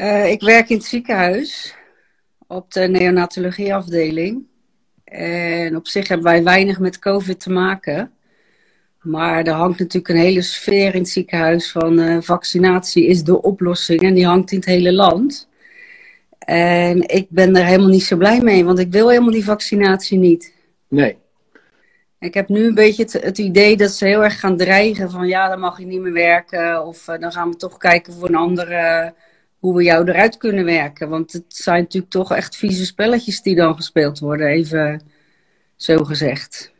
Uh, ik werk in het ziekenhuis op de neonatologieafdeling. En op zich hebben wij weinig met COVID te maken. Maar er hangt natuurlijk een hele sfeer in het ziekenhuis van uh, vaccinatie is de oplossing. En die hangt in het hele land. En ik ben er helemaal niet zo blij mee, want ik wil helemaal die vaccinatie niet. Nee. Ik heb nu een beetje het, het, idee dat ze heel erg gaan dreigen van ja, dan mag je niet meer werken. Of uh, dan gaan we toch kijken voor een andere, hoe we jou eruit kunnen werken. Want het zijn natuurlijk toch echt vieze spelletjes die dan gespeeld worden, even zo gezegd.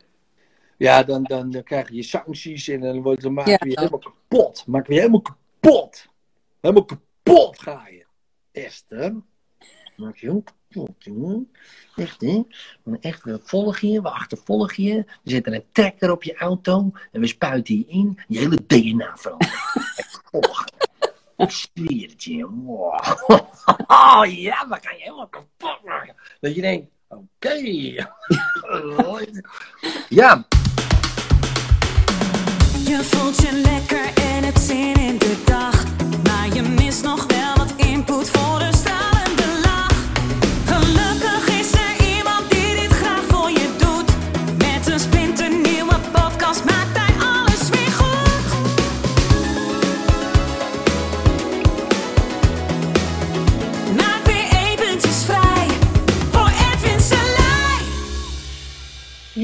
Ja, dan, dan, dan krijg je sancties en dan, wordt, dan maak je ja. helemaal kapot. Maak je helemaal kapot. Helemaal kapot ga je. Esther. Maak je helemaal kapot, jongen. Echt, hè? Echt, we volgen je, we achtervolgen je. We zetten een trekker op je auto en we spuiten je in. Je hele DNA verandert. ik zweer het je. Wow. Ja, we gaan je helemaal kapot maken. Dat je denkt, oké. Ja. Je voelt je lekker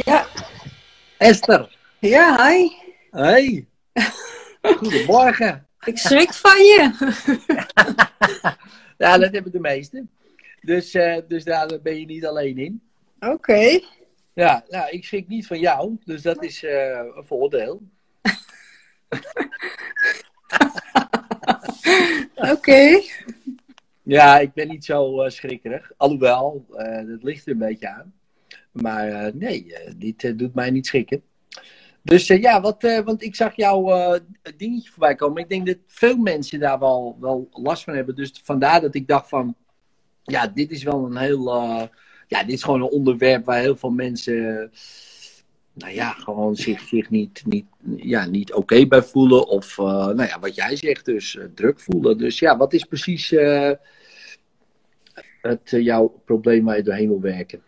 Ja, Esther. ja, hi. Hey. Goedemorgen. Ik schrik van je. ja, dat hebben de meesten. Dus, uh, dus daar ben je niet alleen in. Oké. Ja, nou, ik schrik niet van jou, dus dat is uh, een voordeel. Oké. Ja, ik ben niet zo uh, schrikkerig. Alhoewel, dat ligt er een beetje aan. Maar nee, dit doet mij niet schrikken. Dus ja, wat, want ik zag jouw dingetje voorbij komen. Ik denk dat veel mensen daar wel, wel last van hebben. Dus vandaar dat ik dacht van... Ja, dit is wel een heel... ja, dit is gewoon een onderwerp waar heel veel mensen... nou ja, gewoon zich, zich niet, niet, ja, niet oké bij voelen. Of nou ja, wat jij zegt dus, druk voelen. Dus ja, wat is precies het, jouw probleem waar je doorheen wil werken?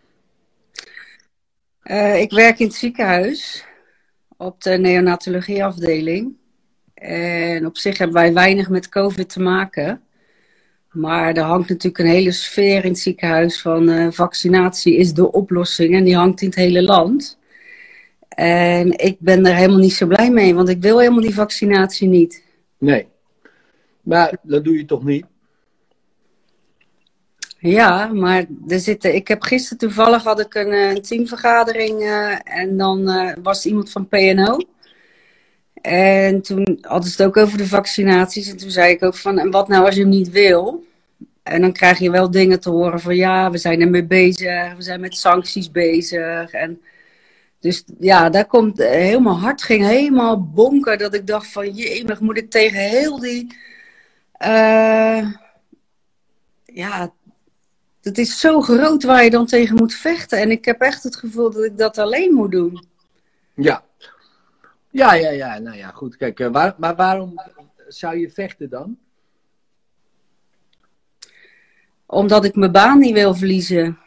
Ik werk in het ziekenhuis op de neonatologieafdeling. En op zich hebben wij weinig met COVID te maken. Maar er hangt natuurlijk een hele sfeer in het ziekenhuis van uh, vaccinatie is de oplossing. En die hangt in het hele land. En ik ben er helemaal niet zo blij mee, want ik wil helemaal die vaccinatie niet. Nee. Maar dat doe je toch niet? Ja, maar er zitten, ik heb gisteren toevallig had ik een, een teamvergadering uh, en dan uh, was iemand van PNO. En toen hadden ze het ook over de vaccinaties. En toen zei ik ook van, en wat nou als je hem niet wil? En dan krijg je wel dingen te horen van, ja, we zijn ermee bezig. We zijn met sancties bezig. En dus ja, daar komt helemaal hard, ging helemaal bonken. Dat ik dacht van, jee, moet ik tegen heel die... Ja, het is zo groot waar je dan tegen moet vechten. En ik heb echt het gevoel dat ik dat alleen moet doen. Ja. Ja, ja, ja. Nou ja, goed. Kijk, waar, maar waarom zou je vechten dan? Omdat ik mijn baan niet wil verliezen.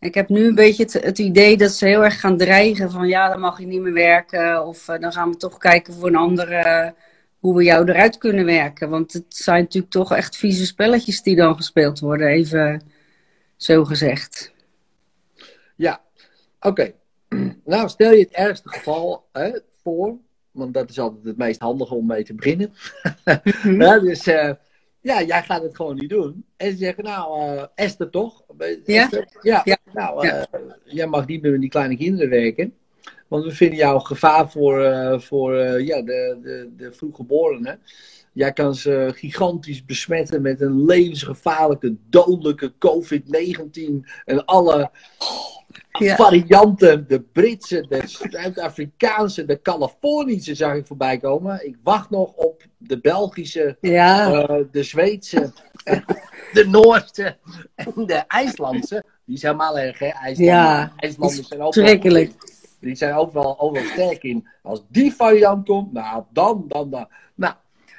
Ik heb nu een beetje het, het, idee dat ze heel erg gaan dreigen van ja, dan mag je niet meer werken. Of uh, dan gaan we toch kijken voor een andere hoe we jou eruit kunnen werken. Want het zijn natuurlijk toch echt vieze spelletjes die dan gespeeld worden, even zo gezegd. Ja, oké. Nou, stel je het ergste geval hè, voor, want dat is altijd het meest handige om mee te beginnen. Mhm. ja, dus uh, ja, jij gaat het gewoon niet doen. En ze zeggen, nou, uh, Esther toch? Esther? Ja? ja? nou, uh, jij mag niet meer met die kleine kinderen werken. Want we vinden jou gevaar voor, uh, voor uh, ja, de, de, de vroeggeborenen. Jij kan ze gigantisch besmetten met een levensgevaarlijke, dodelijke COVID-19 en alle ja. varianten. De Britse, de Zuid-Afrikaanse, de Californische zag ik voorbij komen. Ik wacht nog op de Belgische, ja. uh, de Zweedse, de Noorse en de IJslandse. Die zijn helemaal erg, hè? IJslanders, ja, IJslanders zijn ook. Die zijn ook wel, sterk in. Als die variant komt, nou dan, dan, dan. Nou,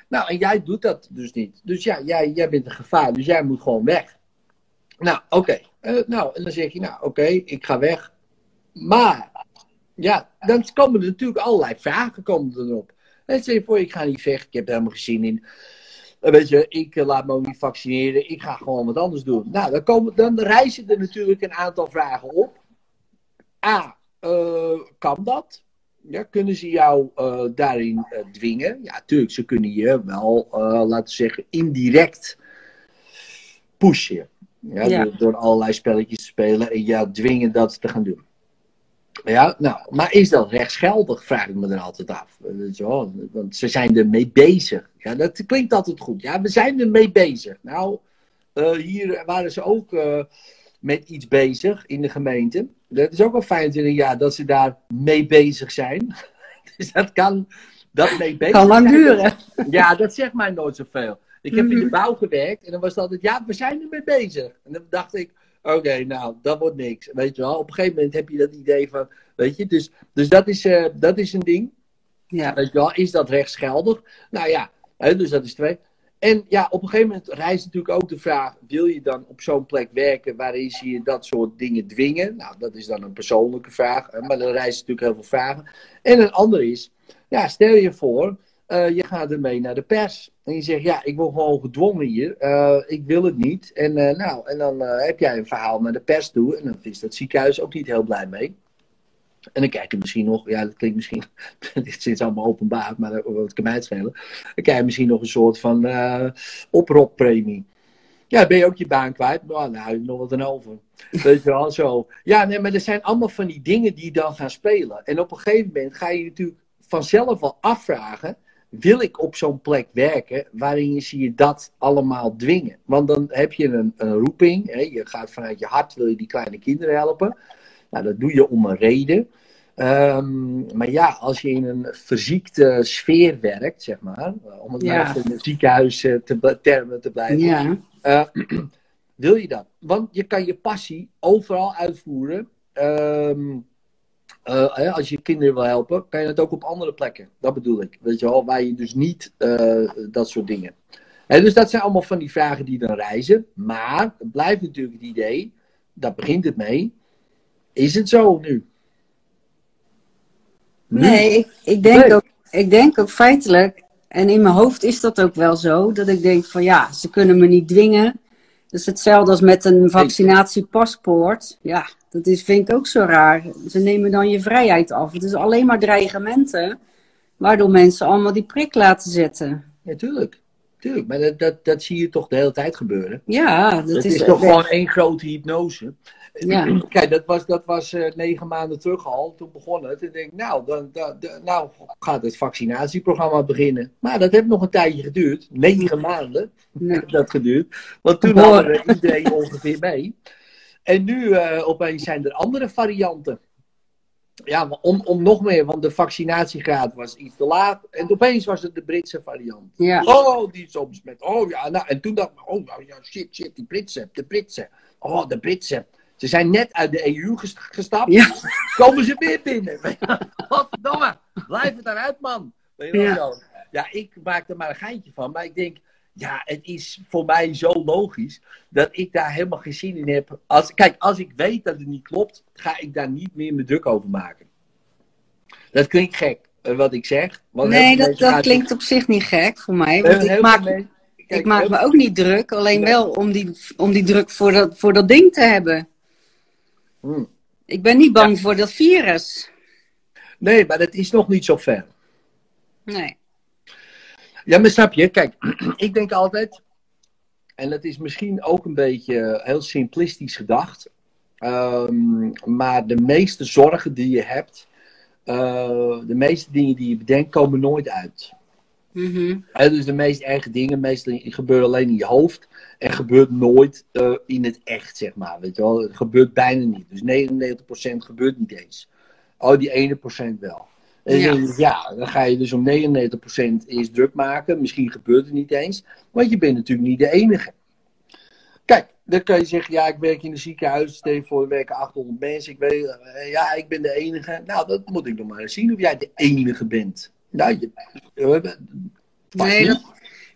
Nou, en jij doet dat dus niet. Dus ja, jij, jij bent een gevaar, dus jij moet gewoon weg. Nou, oké. Eh, nou, en dan zeg je, nou, oké, ik ga weg. Maar, ja, dan komen er natuurlijk allerlei vragen komen erop. En stel je voor, ik ga niet weg, ik heb er helemaal geen zin in. Eh, Weet je, ik eh, laat me ook niet vaccineren, ik ga gewoon wat anders doen. Nou, dan, komen, dan rijzen er natuurlijk een aantal vragen op. A, eh, kan dat? Ja, kunnen ze jou eh, daarin eh, dwingen? Ja, tuurlijk, ze kunnen je wel, laten we zeggen, indirect pushen. Ja, Ja. Door, door allerlei spelletjes te spelen en jou dwingen dat te gaan doen. Ja, nou, maar is dat rechtsgeldig? Vraag ik me dan altijd af. Want ze zijn ermee bezig. Ja, dat klinkt altijd goed. Ja, we zijn ermee bezig. Nou, hier waren ze ook met iets bezig in de gemeente. Dat is ook al 25 jaar dat ze daar mee bezig zijn. dus dat kan, dat mee bezig Kan lang duren. ja, dat zegt mij nooit zoveel. Ik heb in de Mhm. bouw gewerkt en dan was het altijd, ja, we zijn ermee bezig. En dan dacht ik, oké, nou, dat wordt niks. Weet je wel, op een gegeven moment heb je dat idee van, weet je, dus, dus dat, is, eh, dat is een ding. Ja. Weet je wel, is dat rechtsgeldig? Nou ja, dus dat is twee. En ja, op een gegeven moment rijst natuurlijk ook de vraag: wil je dan op zo'n plek werken waarin ze je dat soort dingen dwingen? Nou, dat is dan een persoonlijke vraag, maar dan rijst natuurlijk heel veel vragen. En een andere is: ja, stel je voor, eh, je gaat ermee naar de pers. En je zegt: ja, ik word gewoon gedwongen hier, eh, ik wil het niet. En, eh, nou, en dan heb jij een verhaal naar de pers toe, en dan is dat ziekenhuis ook niet heel blij mee. En dan kijk je misschien nog, ja, dat klinkt misschien, dit is allemaal openbaar, maar dat kan mij het schelen. Dan krijg je misschien nog een soort van oproeppremie. Ja, ben je ook je baan kwijt, maar nou, heb je nog wat aan over. Weet je wel, zo. Ja, nee, maar er zijn allemaal van die dingen die dan gaan spelen. En op een gegeven moment ga je je natuurlijk vanzelf wel afvragen, wil ik op zo'n plek werken waarin je zie je dat allemaal dwingen? Want dan heb je een, een roeping, hè? je gaat vanuit je hart, wil je die kleine kinderen helpen. Nou, dat doe je om een reden. Ehm, maar ja, als je in een verziekte sfeer werkt, zeg maar, eh, om het Ja. maar in het ziekenhuis eh, te, termen te blijven, Ja. eh, wil je dat? Want je kan je passie overal uitvoeren. Ehm, eh, als je kinderen wil helpen, kan je het ook op andere plekken. Dat bedoel ik. Weet je wel, waar je dus niet dat soort dingen. Hè, dus dat zijn allemaal van die vragen die dan reizen. Maar het blijft natuurlijk het idee, daar begint het mee. Is het zo nu? Nu? Nee, ik, ik, denk Nee. ook, ik denk ook feitelijk, en in mijn hoofd is dat ook wel zo, dat ik denk van ja, ze kunnen me niet dwingen. Dus hetzelfde als met een vaccinatiepaspoort. Ja, dat is, vind ik ook zo raar. Ze nemen dan je vrijheid af. Het is alleen maar dreigementen, waardoor mensen allemaal die prik laten zetten. Ja, tuurlijk. Maar dat, dat, dat zie je toch de hele tijd gebeuren. Ja, dat Het is, is, toch gewoon één grote hypnose. Ja. Kijk, dat was, dat was eh, negen maanden terug al. Toen begon het. En denk, nou, dan, dan, dan- nou gaat het vaccinatieprogramma beginnen. Maar dat heeft nog een tijdje geduurd. Negen maanden Nee. dat geduurd. Want toen hadden we iedereen ongeveer mee. En nu eh, opeens zijn er andere varianten. Ja, maar om, om nog meer, want de vaccinatiegraad was iets te laat. En opeens was het de Britse variant. Ja. Oh, die soms met. Oh ja, nou, en toen dacht ik, oh nou ja, shit, shit, die Britse, de Britse. Oh, de Britse. Ze zijn net uit de EU ges- gestapt. Ja. Komen ze weer binnen? Godverdomme, blijf het eruit, man. Ja. ja, ik maak er maar een geintje van. Maar ik denk, ja, het is voor mij zo logisch dat ik daar helemaal geen zin in heb. Als, kijk, als ik weet dat het niet klopt, ga ik daar niet meer me druk over maken. Dat klinkt gek, eh, wat ik zeg. Nee, dat, klinkt op zich niet gek voor mij. Want ik maak, mensen- kijk, ik maak me ook niet druk, alleen wel om die, om die druk voor dat, voor dat ding te hebben. Hmm. Ik ben niet bang voor dat virus. Nee, maar dat is nog niet zo ver. Nee. Ja, maar snap je? Kijk, ik denk altijd, en dat is misschien ook een beetje heel simplistisch gedacht, ehm, maar de meeste zorgen die je hebt, eh, de meeste dingen die je bedenkt, komen nooit uit. Hè, dus de meest erge dingen, meestal gebeuren alleen in je hoofd en gebeurt nooit eh, in het echt, zeg maar. Weet je wel? Het gebeurt bijna niet. Dus 99% gebeurt niet eens. Oh, die ene procent wel. En Ja. dan ga je dus om 99% eerst druk maken. Misschien gebeurt het niet eens. Want je bent natuurlijk niet de enige. Kijk, dan kan je zeggen, ja, ik werk in een ziekenhuis. Voor, er werken 800 mensen. Ik weet, eh, ja, ik ben de enige. Nou, dat moet ik nog maar eens zien of jij de enige bent. Nou, Nee, dat,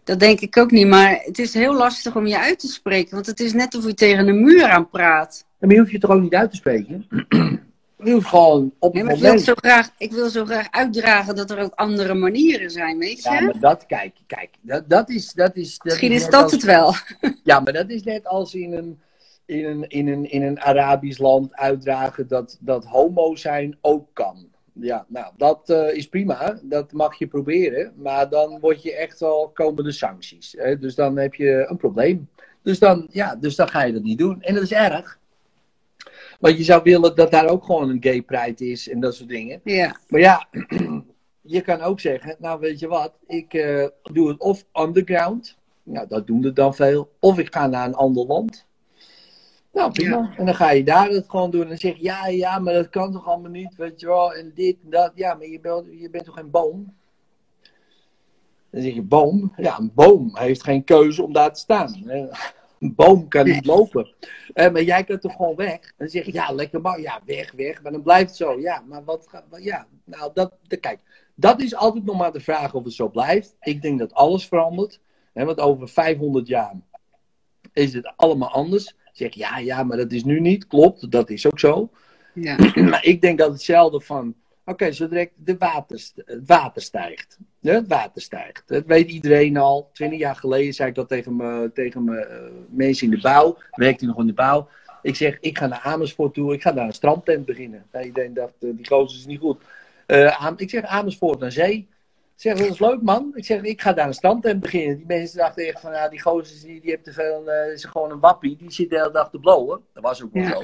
Dat denk ik ook niet, maar het is heel lastig om je uit te spreken. Want het is net of je tegen een muur aan praat. Maar je hoeft je toch ook niet uit te spreken? Je hoeft gewoon op Nee, het maar ik wil, zo graag, ik wil zo graag uitdragen dat er ook andere manieren zijn, weet je? Ja, maar dat, kijk, kijk, dat, dat is... Dat is dat Misschien is dat als- het wel. Ja, maar dat is net als in een, in een, in een, in een Arabisch land uitdragen dat, dat homo zijn ook kan. Ja, nou, dat eh, is prima. Dat mag je proberen. Maar dan word je echt wel komen de sancties. Hè? Dus dan heb je een probleem. Dus dan, ja, dus dan ga je dat niet doen. En dat is erg. Want je zou willen dat daar ook gewoon een gay pride is en dat soort dingen. Ja, Maar ja, je kan ook zeggen, nou weet je wat, ik eh, doe het of underground, nou dat doen er dan veel, of ik ga naar een ander land. Nou prima, en dan ga je daar het gewoon doen en dan zeg je, ja, ja, maar dat kan toch allemaal niet, weet je wel, en dit en dat. Ja, maar je bent, je bent toch geen boom? Dan zeg je, boom? Ja, een boom heeft geen keuze om daar te staan. Een boom kan niet lopen. Eh, maar jij kunt toch gewoon weg? En dan zeg je, ja, lekker maar. Ja, weg, weg. Maar dan blijft het zo. Ja, maar wat gaat... Ja, nou, dat... de- Kijk, dat is altijd nog maar de vraag of het zo blijft. Ik denk dat alles verandert. Hè, want over 500 jaar is het allemaal anders. Zeg ja, ja, maar dat is nu niet. Klopt, dat is ook zo. ja. Maar ik denk dat hetzelfde van. Oké, zo direct de water, het water stijgt. Het water stijgt. Dat weet iedereen al. Twintig jaar geleden zei ik dat tegen, me, tegen me, eh, mensen in de bouw. Werkte nog in de bouw. Ik zeg, ik ga naar Amersfoort toe. Ik ga daar een strandtent beginnen. Nou, iedereen dacht, eh, die gozer is niet goed. Eh, ik zeg, Amersfoort naar zee. Zeg, dat is leuk man. Ik zeg, ik ga daar een strandtent beginnen. Die mensen dachten echt van, ja, die gozer die, die heeft te veel, eh, is gewoon een wappie. Die zit de hele dag te blowen. Dat was ook wel zo.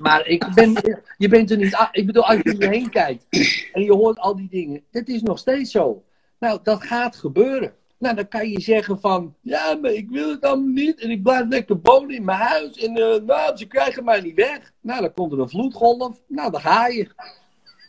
Maar ik ben, je bent er niet. Ik bedoel, als je om je heen kijkt en je hoort al die dingen. Het is nog steeds zo. Nou, dat gaat gebeuren. Nou, dan kan je zeggen van. Ja, maar ik wil het allemaal niet. En ik blijf lekker wonen in mijn huis. En eh, nou, ze krijgen mij niet weg. Nou, dan komt er een vloedgolf. Nou, dan ga je.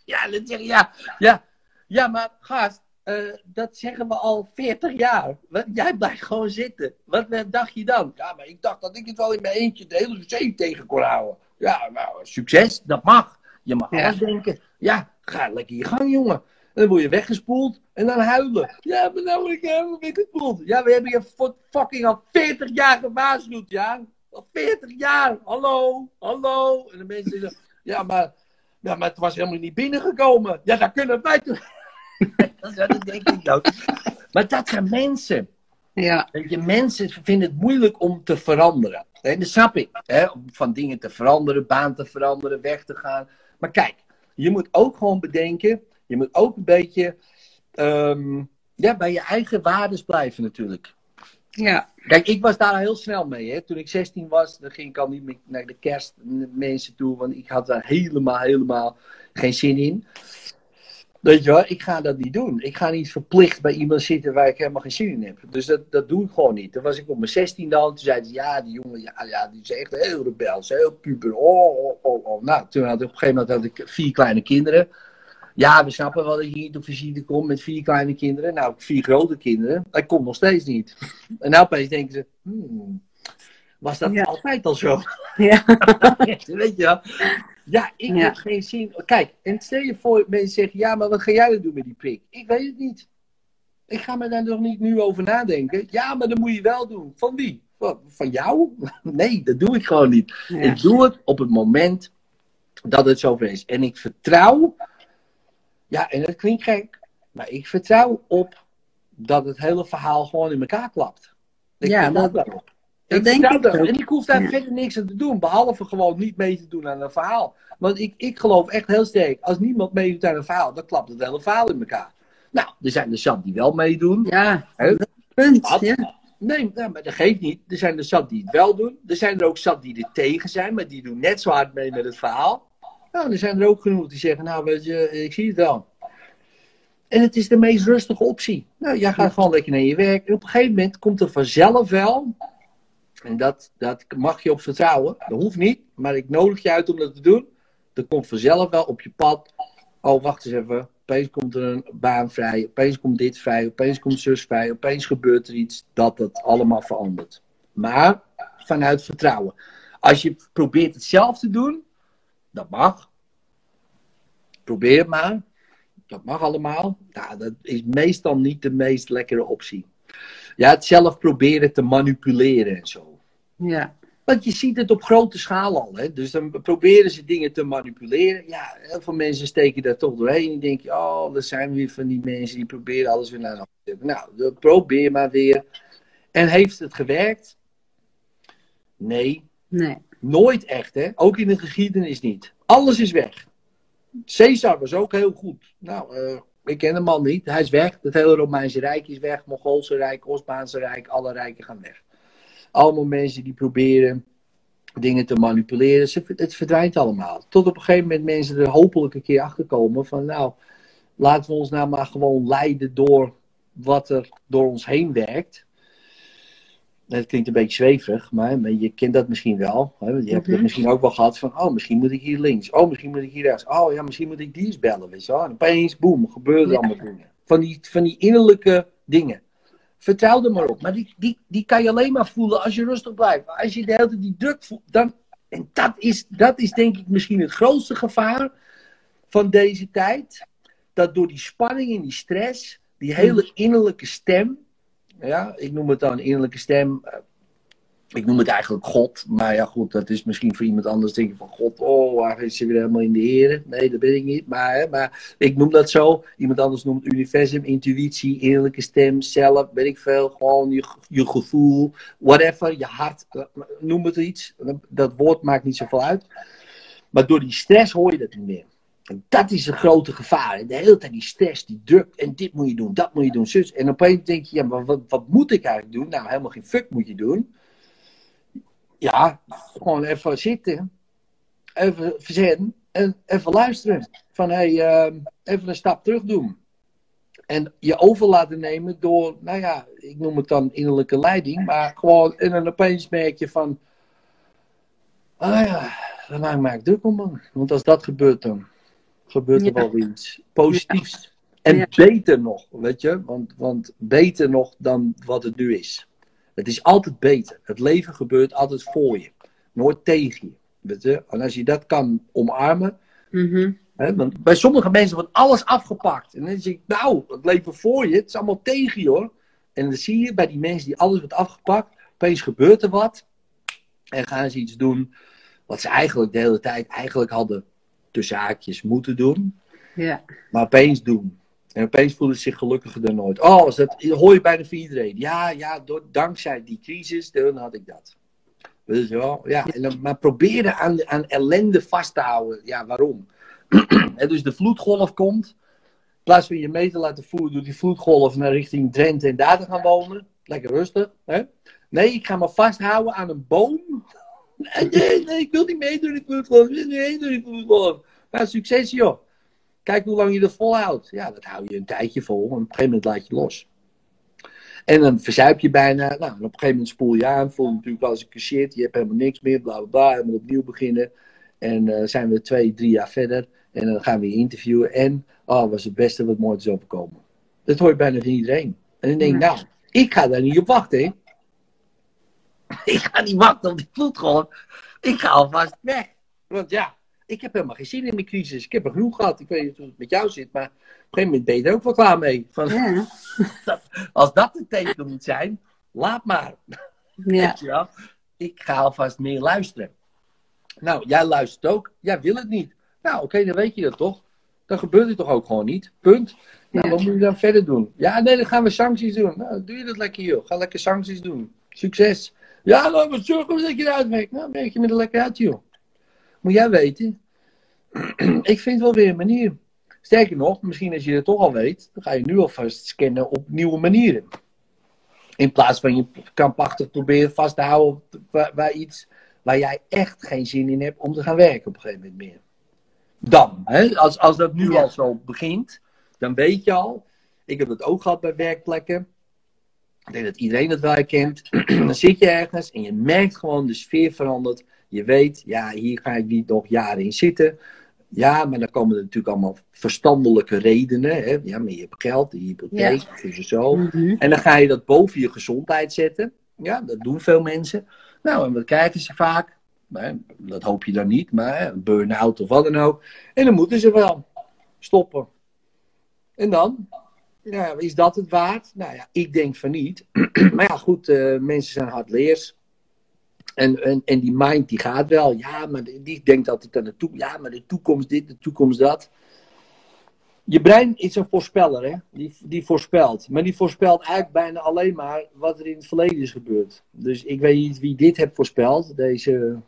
Ja, dan zeg je ja. Ja, ja maar gast. Eh, dat zeggen we al 40 jaar. Wat- Jij blijft gewoon zitten. Wat dacht je dan? Ja, maar ik dacht dat ik het wel in mijn eentje de hele zee tegen kon houden. Ja, nou, succes, dat mag. Je mag Ja. denken. Ja, ga lekker je gang, jongen. En dan word je weggespoeld en dan huilen. Ja, maar nou word ik helemaal weggespoeld. Ja, we hebben je fu- fucking al 40 jaar gewaarschuwd, ja. Al 40 jaar. Hallo, hallo. En de mensen zeggen, ja, maar, ja, maar het was helemaal niet binnengekomen. Ja, daar kunnen wij toch... Dat denk ik ook. Maar dat zijn mensen. ja. Weet je, mensen vinden het moeilijk om te veranderen. En dat snap ik. Hè? Om van dingen te veranderen, baan te veranderen, weg te gaan. Maar kijk, je moet ook gewoon bedenken. Je moet ook een beetje ehm, ja, bij je eigen waardes blijven natuurlijk. ja. Kijk, ik was daar heel snel mee. Hè? Toen ik 16 was, dan ging ik al niet meer naar de kerstmensen toe. Want ik had daar helemaal, helemaal geen zin in. Weet je wel, ik ga dat niet doen. Ik ga niet verplicht bij iemand zitten waar ik helemaal geen zin in heb. Dus dat, dat doe ik gewoon niet. Toen was ik op mijn 16 dan. Toen zeiden ze, ja, die jongen, ja, die is echt heel rebels, heel puber. Oh, oh, oh, oh. Nou, toen had ik op een gegeven moment ik vier kleine kinderen. Ja, we snappen wel dat je hier op visite komt met vier kleine kinderen. Nou, vier grote kinderen. Dat komt nog steeds niet. En nou opeens denken ze, hmm, was dat Ja. altijd al zo? ja. Weet je wel? Ja, ik Ja. heb geen zin. Kijk, en stel je voor, mensen zeggen, ja, maar wat ga jij dan doen met die prik? Ik weet het niet. Ik ga me daar nog niet nu over nadenken. Ja, maar dat moet je wel doen. Van wie? Van, jou? Nee, dat doe ik gewoon niet. Ja. Ik doe het op het moment dat het zover is. En ik vertrouw, ja, en dat klinkt gek, maar ik vertrouw op dat het hele verhaal gewoon in elkaar klapt. Ik Ja, dat-. Dat ik denk ik daarop. ook. En ik hoef daar Ja. verder niks aan te doen, behalve gewoon niet mee te doen aan een verhaal. Want ik, ik geloof echt heel sterk, als niemand meedoet aan een verhaal, dan klapt het hele verhaal in elkaar. Nou, er zijn er zat die wel meedoen. Ja, punt. Ja. Nee, nou, maar dat geeft niet. Er zijn er zat die het wel doen. Er zijn er ook zat die er tegen zijn, maar die doen net zo hard mee met het verhaal. Nou, er zijn er ook genoeg die zeggen, nou weet je, ik zie het wel. En het is de meest rustige optie. Nou, jij gaat gewoon lekker naar je werk. En op een gegeven moment komt er vanzelf wel, en dat, dat mag je op vertrouwen, dat hoeft niet, maar ik nodig je uit om dat te doen. Er komt vanzelf wel op je pad, oh wacht eens even, opeens komt er een baan vrij, opeens komt dit vrij, opeens komt zus vrij, opeens gebeurt er iets dat het allemaal verandert. Maar vanuit vertrouwen. Als je probeert het zelf te doen, dat mag. Probeer het maar. Dat mag allemaal. Nou, dat is meestal niet de meest lekkere optie. Ja, het zelf proberen te manipuleren en zo. Ja. Want je ziet het op grote schaal al. Hè? Dus dan proberen ze dingen te manipuleren. Ja, heel veel mensen steken daar toch doorheen. En denk je, oh, er zijn weer van die mensen die proberen alles weer naar de hand te zetten. Nou, probeer maar weer. En heeft het gewerkt? Nee, Nee. nooit echt. Hè? Ook in de geschiedenis niet. Alles is weg. Caesar was ook heel goed. Nou, eh, ik ken de man niet. Hij is weg. Het hele Romeinse Rijk is weg. Mongoolse Rijk, Osmaanse Rijk. Alle rijken gaan weg. Allemaal mensen die proberen dingen te manipuleren. Ze- Het verdwijnt allemaal. Tot op een gegeven moment mensen er hopelijk een keer achter komen van nou, laten we ons nou maar gewoon leiden door wat er door ons heen werkt. Het klinkt een beetje zweverig, maar, je kent dat misschien wel. Hè? Je hebt het Mhm. misschien ook wel gehad van, oh, misschien moet ik hier links. Oh, misschien moet ik hier rechts. Oh ja, misschien moet ik die eens bellen, weet je. En opeens, boem, gebeuren Ja. allemaal dingen. Van die, van die innerlijke dingen. Vertrouw er maar op. Maar die, die, die kan je alleen maar voelen als je rustig blijft. Als je de hele tijd die druk voelt, dan... En dat is, dat is denk ik misschien het grootste gevaar van deze tijd. Dat door die spanning en die stress, die hele innerlijke stem... Ja, ik noem het dan innerlijke stem... Ik noem het eigenlijk God, maar ja goed, dat is misschien voor iemand anders denk je van God, oh, waar is ze weer helemaal in de heren? Nee, dat ben ik niet, maar, maar ik noem dat zo. Iemand anders noemt universum, intuïtie, innerlijke stem, zelf, weet ik veel, gewoon je, je gevoel, whatever, je hart, noem het iets. Dat woord maakt niet zoveel uit. Maar door die stress hoor je dat niet meer. En dat is een grote gevaar. De hele tijd die stress, die druk. En dit moet je doen, dat moet je doen, zus. En opeens denk je, ja, maar wat, wat moet ik eigenlijk doen? Nou, helemaal geen fuck moet je doen. Ja, gewoon even zitten. Even verzetten. En even luisteren. Van, hé, hey, ehm, even een stap terug doen. En je over laten nemen door, nou ja, ik noem het dan innerlijke leiding. Maar gewoon, en dan opeens merk je van... Ah ja, daar maak ik me druk om, man. Want als dat gebeurt, dan gebeurt er Ja. wel iets positiefs. En Ja. beter nog, weet je. Want, want beter nog dan wat het nu is. Het is altijd beter. Het leven gebeurt altijd voor je. Nooit tegen je. Weet je? En als je dat kan omarmen. Mhm. Hè, want bij sommige mensen wordt alles afgepakt. En dan zeg ik, nou, het leven voor je. Het is allemaal tegen je hoor. En dan zie je bij die mensen die alles wordt afgepakt. Opeens gebeurt er wat. En gaan ze iets doen. Wat ze eigenlijk de hele tijd eigenlijk hadden tussen haakjes moeten doen. Ja. Maar opeens doen. En opeens voelen ze zich gelukkiger dan nooit. Oh, is dat hoor je bijna van iedereen. Ja, ja, door, dankzij die crisis, dan had ik dat. Je wel? Ja, en dan, maar proberen aan, aan ellende vast te houden. Ja, waarom? dus de vloedgolf komt. In plaats van je mee te laten voeren door die vloedgolf naar richting Drenthe en daar te gaan wonen. Lekker rustig. Hè? Nee, ik ga me vasthouden aan een boom. Nee, nee, ik wil niet mee door die vloedgolf. Ik wil niet mee door die vloedgolf. Nou, succes joh. Kijk hoe lang je dat volhoudt. Ja, dat hou je een tijdje vol. En op een gegeven moment laat je los. En dan verzuip je bijna. Nou, en op een gegeven moment spoel je aan. Voel je natuurlijk als een shit. Je hebt helemaal niks meer. Bla bla bla. Helemaal opnieuw beginnen. En eh, zijn we twee, drie jaar verder. En dan gaan we je interviewen. En, oh, was het beste wat mooit is overkomen. Dat hoort bijna van iedereen. En dan denk ik, nou, ik ga daar niet op wachten. Hè? ik ga niet wachten op die vloedgolf. Ik ga alvast weg. Want ja, ik heb helemaal geen zin in mijn crisis. Ik heb er genoeg gehad. Ik weet niet hoe het met jou zit, maar op een gegeven moment ben je er ook wel klaar mee. Van, Ja. Als dat een teken moet zijn, laat maar. Ja. Ik ga alvast meer luisteren. Nou, jij luistert ook. Jij wil het niet. Nou, oké, dan weet je dat toch. Dan gebeurt het toch ook gewoon niet. Punt. Nou, wat moet je dan verder doen? Ja, nee, dan gaan we sancties doen. Nou, doe je dat lekker, joh. Ga lekker sancties doen. Succes. Ja, nou, maar zorg dat je eruit werkt. Nou, werk je met er lekker uit, joh. Moet jij weten. ik vind wel weer een manier. Sterker nog, misschien als je het toch al weet, dan ga je nu alvast scannen op nieuwe manieren. In plaats van je krampachtig proberen vast te houden op waar, waar iets waar jij echt geen zin in hebt om te gaan werken op een gegeven moment meer. Dan, hè, als, als dat nu Ja. al zo begint, dan weet je al. Ik heb het ook gehad bij werkplekken. Ik denk dat iedereen dat wel herkent. dan zit je ergens en je merkt gewoon de sfeer verandert. Je weet, ja, hier ga ik niet nog jaren in zitten. Ja, maar dan komen er natuurlijk allemaal verstandelijke redenen. Hè? Ja, maar je hebt geld, de hypotheek, dus zo. Mhm. En dan ga je dat boven je gezondheid zetten. Ja, dat doen veel mensen. Nou, en wat krijgen ze vaak? Hè, Dat hoop je dan niet, maar een burn-out of wat dan ook. En dan moeten ze wel stoppen. En dan? Ja, is dat het waard? Nou ja, ik denk van niet. maar ja, goed, eh, mensen zijn hardleers. En, en, en die mind die gaat wel. Ja, maar die denkt altijd aan de toekomst. Ja, maar de toekomst dit, de toekomst dat. Je brein is een voorspeller, hè? Die, die voorspelt. Maar die voorspelt eigenlijk bijna alleen maar wat er in het verleden is gebeurd. Dus ik weet niet wie dit heeft voorspeld. Deze.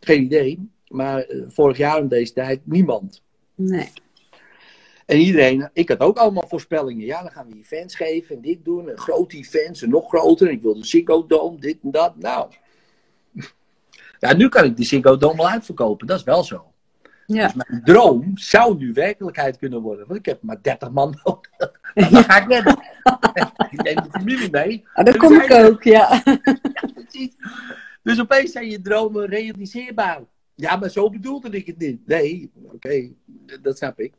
Geen idee. Maar eh, vorig jaar om deze tijd niemand. Nee. En iedereen, ik had ook allemaal voorspellingen. Ja, dan gaan we events geven en dit doen. En grote events en nog groter. En ik wil de Ziggo Dome, dit en dat. Nou. Ja, nu kan ik de Ziggo Dome wel uitverkopen. Dat is wel zo. Ja. Mijn droom zou nu werkelijkheid kunnen worden. Want ik heb maar 30 man nodig. Nou, dat ga ik redden. Ik neem de familie mee. Ah, dat Dus kom ik ook, ja. Ja, precies. Dus opeens zijn je dromen realiseerbaar. Ja, maar zo bedoelde ik het niet. Nee, oké, dat snap ik.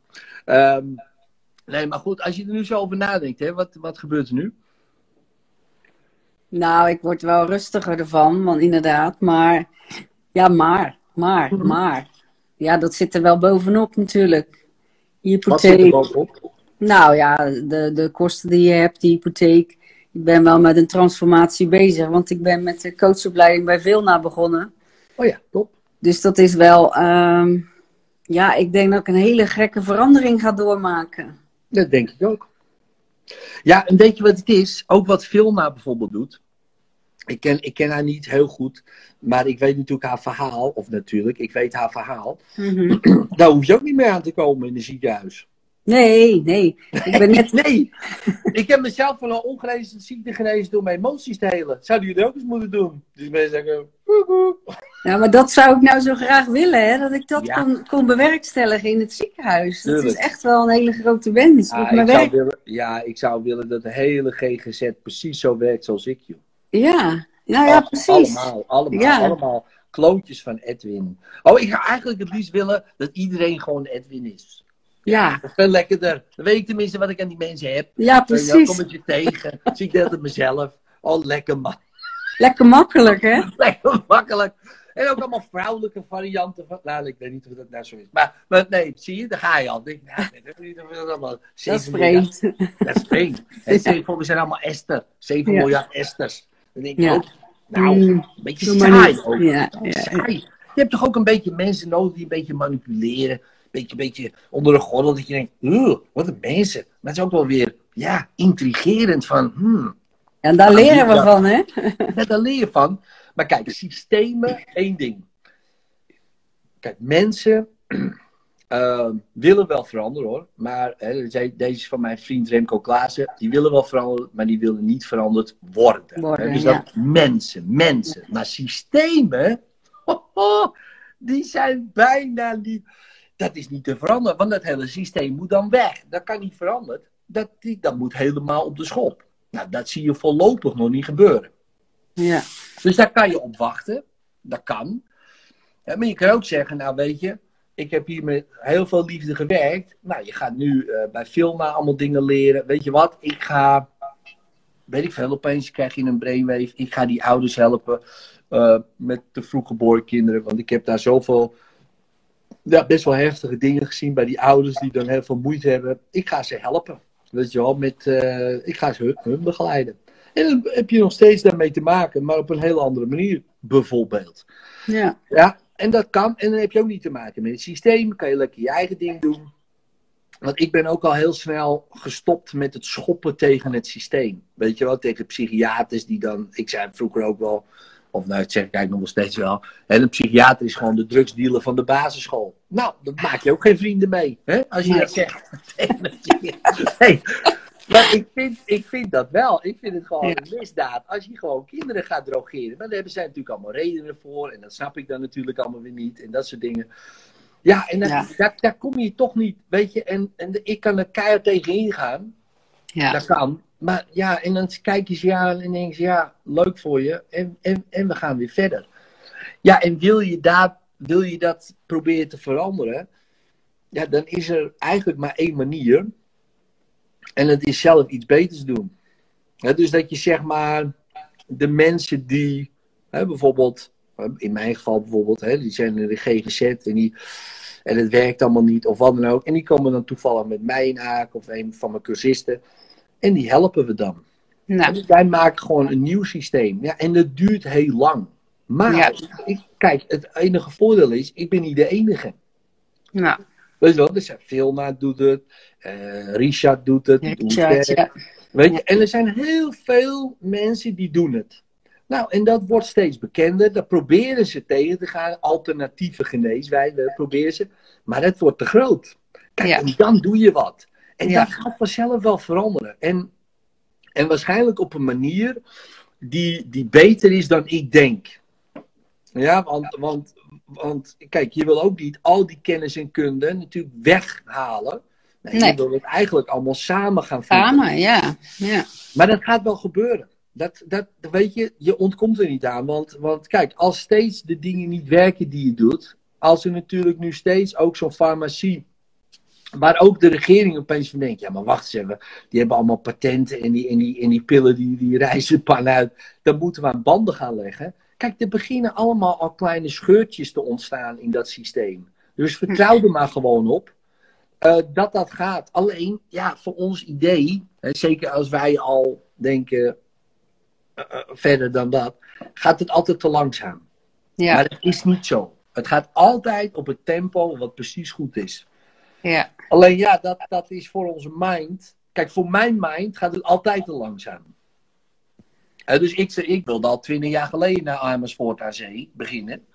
Ehm, nee, maar goed, als je er nu zo over nadenkt, hè, wat, wat gebeurt er nu? Nou, ik word wel rustiger ervan, want inderdaad. Maar, ja, maar, maar, Mhm. maar. Ja, dat zit er wel bovenop natuurlijk. Wat zit er Hypotheek. bovenop? Nou ja, de, de kosten die je hebt, die hypotheek. Ik ben wel met een transformatie bezig, want ik ben met de coachopleiding bij Vilna begonnen. Oh ja, top. Dus dat is wel, ehm, ja, ik denk dat ik een hele gekke verandering ga doormaken. Dat denk ik ook. Ja, en weet je wat het is? Ook wat Vilna bijvoorbeeld doet. Ik ken, ik ken haar niet heel goed, maar ik weet natuurlijk haar verhaal. Of natuurlijk, ik weet haar verhaal. Daar hoef je ook niet meer aan te komen in een ziekenhuis. Nee, nee. Ik ben net, Nee, ik heb mezelf van een ongeneesde ziekte genezen door mijn emoties te helen. Zouden jullie ook eens moeten doen? Dus mensen zeggen. Ja, maar dat zou ik nou zo graag willen, hè? Dat ik dat Ja. kon, kon bewerkstelligen in het ziekenhuis. Dat is echt wel een hele grote wens. Ah, op ik mijn zou werk. willen, ja, ik zou willen dat de hele GGZ precies zo werkt zoals ik. Joh. Ja, nou ja, precies. Allemaal, allemaal, Ja. allemaal kloontjes van Edwin. Oh, ik zou eigenlijk het liefst willen dat iedereen gewoon Edwin is. Ja, veel lekkerder. Dan weet ik tenminste wat ik aan die mensen heb. ja, Dan precies. kom ik je tegen. Zie ik dat het mezelf. Oh, lekker man. Lekker makkelijk, hè? Lekker makkelijk. En ook allemaal vrouwelijke varianten van. Nou, ik weet niet of dat nou zo is. Maar, maar nee, zie je, daar ga je al. Denk, nou, niet of dat allemaal. Dat is vreemd. Dat is vreemd. En zeven, we zijn allemaal Esther. 7 Ja. miljard Esters. Dan denk ik Ja. ook, nou, Mm, een beetje doe saai ook. Ja, ja, ja. Saai. Je hebt toch ook een beetje mensen nodig die een beetje manipuleren. Een beetje, beetje onder de gordel. Dat je denkt, "Ugh, wat een mensen. Maar het is ook wel weer, ja, intrigerend van, hmm, En daar leren we van, hè? ja, daar leer je van. Maar kijk, systemen, één ding. Kijk, mensen eh, willen wel veranderen hoor. Maar hè, deze is van mijn vriend Remco Klaassen. Die willen wel veranderen, maar die willen niet veranderd worden. Worden, dus ja. dat mensen, mensen. Maar systemen, die zijn bijna niet. Dat is niet te veranderen, want dat hele systeem moet dan weg. Dat kan niet veranderen. Dat, die, dat moet helemaal op de schop. Nou, dat zie je voorlopig nog niet gebeuren. Ja. Dus daar kan je op wachten. Dat kan. Ja, maar je kan ook zeggen, nou weet je, ik heb hier met heel veel liefde gewerkt. Nou, je gaat nu eh, bij Filma allemaal dingen leren. Weet je wat, ik ga, weet ik veel, opeens krijg je een brainwave. Ik ga die ouders helpen eh, met de vroeggeboren kinderen. Want ik heb daar zoveel, ja, best wel heftige dingen gezien bij die ouders die dan heel veel moeite hebben. Ik ga ze helpen. Weet je wel, met, eh, ik ga ze hun, hun begeleiden. En dan heb je nog steeds daarmee te maken, maar op een hele andere manier, bijvoorbeeld. Ja. Ja, en dat kan. En dan heb je ook niet te maken met het systeem. Kan je lekker je eigen ding doen. Want ik ben ook al heel snel gestopt met het schoppen tegen het systeem. Weet je wel, tegen psychiaters die dan. Ik zei vroeger ook wel. Of nou, dat zeg ik eigenlijk nog wel steeds wel. En een psychiater is gewoon de drugsdealer van de basisschool. Nou, dat maak je ook geen vrienden mee. Hè? Als je Nee. dat zegt. tegen. Nee. Maar ik vind, ik vind dat wel. Ik vind het gewoon een misdaad. Als je gewoon kinderen gaat drogeren. Maar daar hebben zij natuurlijk allemaal redenen voor. En dat snap ik dan natuurlijk allemaal weer niet. En dat soort dingen. Ja, en dat, Ja. Daar, daar kom je toch niet. Weet je, en, en ik kan er keihard tegenin gaan. Ja. Dat kan. Maar ja, en dan kijk je ze aan en denk je, ja, leuk voor je. En, en, en we gaan weer verder. Ja, en wil je, daar, wil je dat proberen te veranderen? Ja, dan is er eigenlijk maar één manier. En dat is zelf iets beters doen. Dus dat je zeg maar de mensen die bijvoorbeeld In mijn geval bijvoorbeeld, hè, die zijn in de GGZ en, die, en het werkt allemaal niet of wat dan ook. En die komen dan toevallig met mij in Aak of een van mijn cursisten. En die helpen we dan. Nou, Dus wij maken gewoon een nieuw systeem. Ja, en dat duurt heel lang. Maar, Ja. ik, kijk, het enige voordeel is, ik ben niet de enige. nou, Weet je wel, Vilna doet het, eh, Richard doet het. doet het. ja. Weet je, en er zijn heel veel mensen die doen het. Nou, en dat wordt steeds bekender. Daar proberen ze tegen te gaan. Alternatieve geneeswijzen proberen ze. Maar het wordt te groot. Kijk, Ja. en dan doe je wat. En Ja. dat gaat vanzelf wel veranderen. En, en waarschijnlijk op een manier die, die beter is dan ik denk. Ja, want, want, want kijk, je wil ook niet al die kennis en kunde natuurlijk weghalen. Nee, Nee. Je wil het eigenlijk allemaal samen gaan voegen. Samen, ja. ja. Maar dat gaat wel gebeuren. Dat, dat weet je, je ontkomt er niet aan. Want, want kijk, als steeds de dingen niet werken die je doet. Als er natuurlijk nu steeds ook zo'n farmacie. Waar ook de regering opeens van denkt. Ja, maar wacht eens even. Die hebben allemaal patenten. En die, en die, en die pillen die, die reizen pan uit. Dan moeten we aan banden gaan leggen. Kijk, er beginnen allemaal al kleine scheurtjes te ontstaan in dat systeem. Dus vertrouw er maar gewoon op. eh, dat dat gaat. Alleen, ja, voor ons idee. Hè, zeker als wij al denken. eh, eh, verder dan dat. Gaat het altijd te langzaam. Ja, Maar dat is niet zo. Het gaat altijd op het tempo wat precies goed is. Ja. Alleen ja, dat, dat is voor onze mind. Kijk, voor mijn mind gaat het altijd te langzaam. Dus ik, ik wilde al twintig jaar geleden naar Amersfoort aan zee beginnen.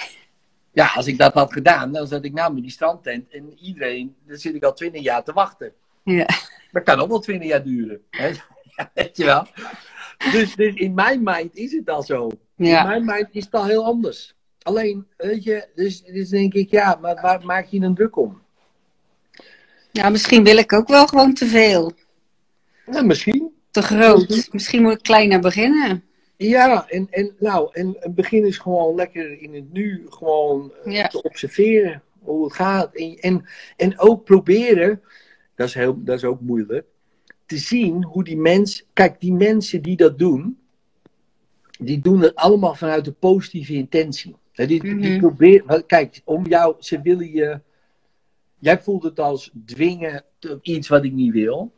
Ja, als ik dat had gedaan, dan zat ik nou met die strandtent en iedereen, dan zit ik al twintig jaar te wachten. Ja. Dat kan ook wel twintig jaar duren. Hè? Ja, weet je wel. Dus, dus in mijn mind is het al zo. Ja. In mijn mind is het al heel anders. Alleen, weet je, dus, dus denk ik, ja, maar waar maak je een druk om? Ja, misschien wil ik ook wel gewoon te veel. Nou, misschien. Te groot. Misschien moet ik kleiner beginnen. Ja, en, en, nou, en het begin is gewoon lekker in het nu gewoon eh, Ja. te observeren hoe het gaat. En, en, en ook proberen, dat is, heel, dat is ook moeilijk, te zien hoe die mens, kijk, die mensen die dat doen, die doen het allemaal vanuit een positieve intentie. Die, die Mhm. proberen, kijk, om jou, ze willen je, jij voelt het als dwingen tot iets wat ik niet wil.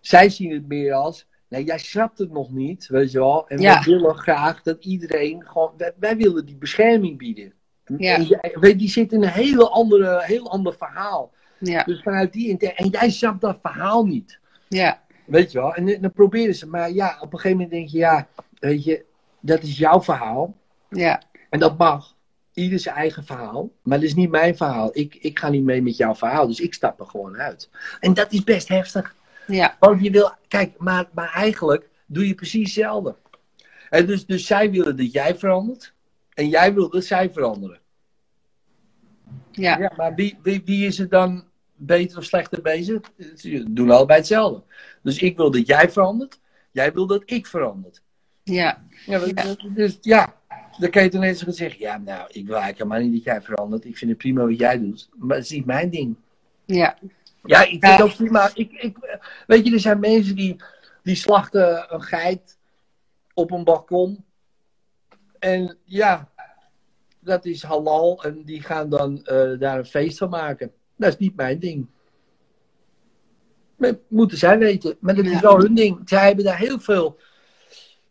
Zij zien het meer als, nee, jij snapt het nog niet, weet je wel. En Ja. we willen graag dat iedereen gewoon, wij, wij willen die bescherming bieden. Ja. Jij- weet, die zit in een hele andere, heel ander verhaal. Ja, Dus vanuit die en jij snapt dat verhaal niet. ja, Weet je wel, en dan proberen ze, maar ja, op een gegeven moment denk je, ja, weet je, dat is jouw verhaal. ja, En dat mag. Ieder zijn eigen verhaal. Maar dat is niet mijn verhaal. Ik, ik ga niet mee met jouw verhaal. Dus ik stap er gewoon uit. En dat is best heftig. ja, Want je wil, kijk, maar, maar eigenlijk doe je precies hetzelfde. En dus, dus zij willen dat jij verandert. En jij wil dat zij veranderen. ja, Ja, maar wie, wie, wie is er dan beter of slechter bezig? Ze doen allebei hetzelfde. Dus ik wil dat jij verandert. Jij wil dat ik verander. ja, Ja, maar- dus ja, dan kan je toen eens gaan zeggen: Ja, nou, ik wil eigenlijk helemaal niet dat jij verandert. Ik vind het prima wat jij doet. Maar het is niet mijn ding. ja, Ja, ik vind Ja. ook prima. Ik, ik, weet je, er zijn mensen die, die slachten een geit op een balkon. En ja, dat is halal. En die gaan dan eh, daar een feest van maken. Dat is niet mijn ding. Dat moeten zij weten. Maar dat is wel hun ding. Zij hebben daar heel veel.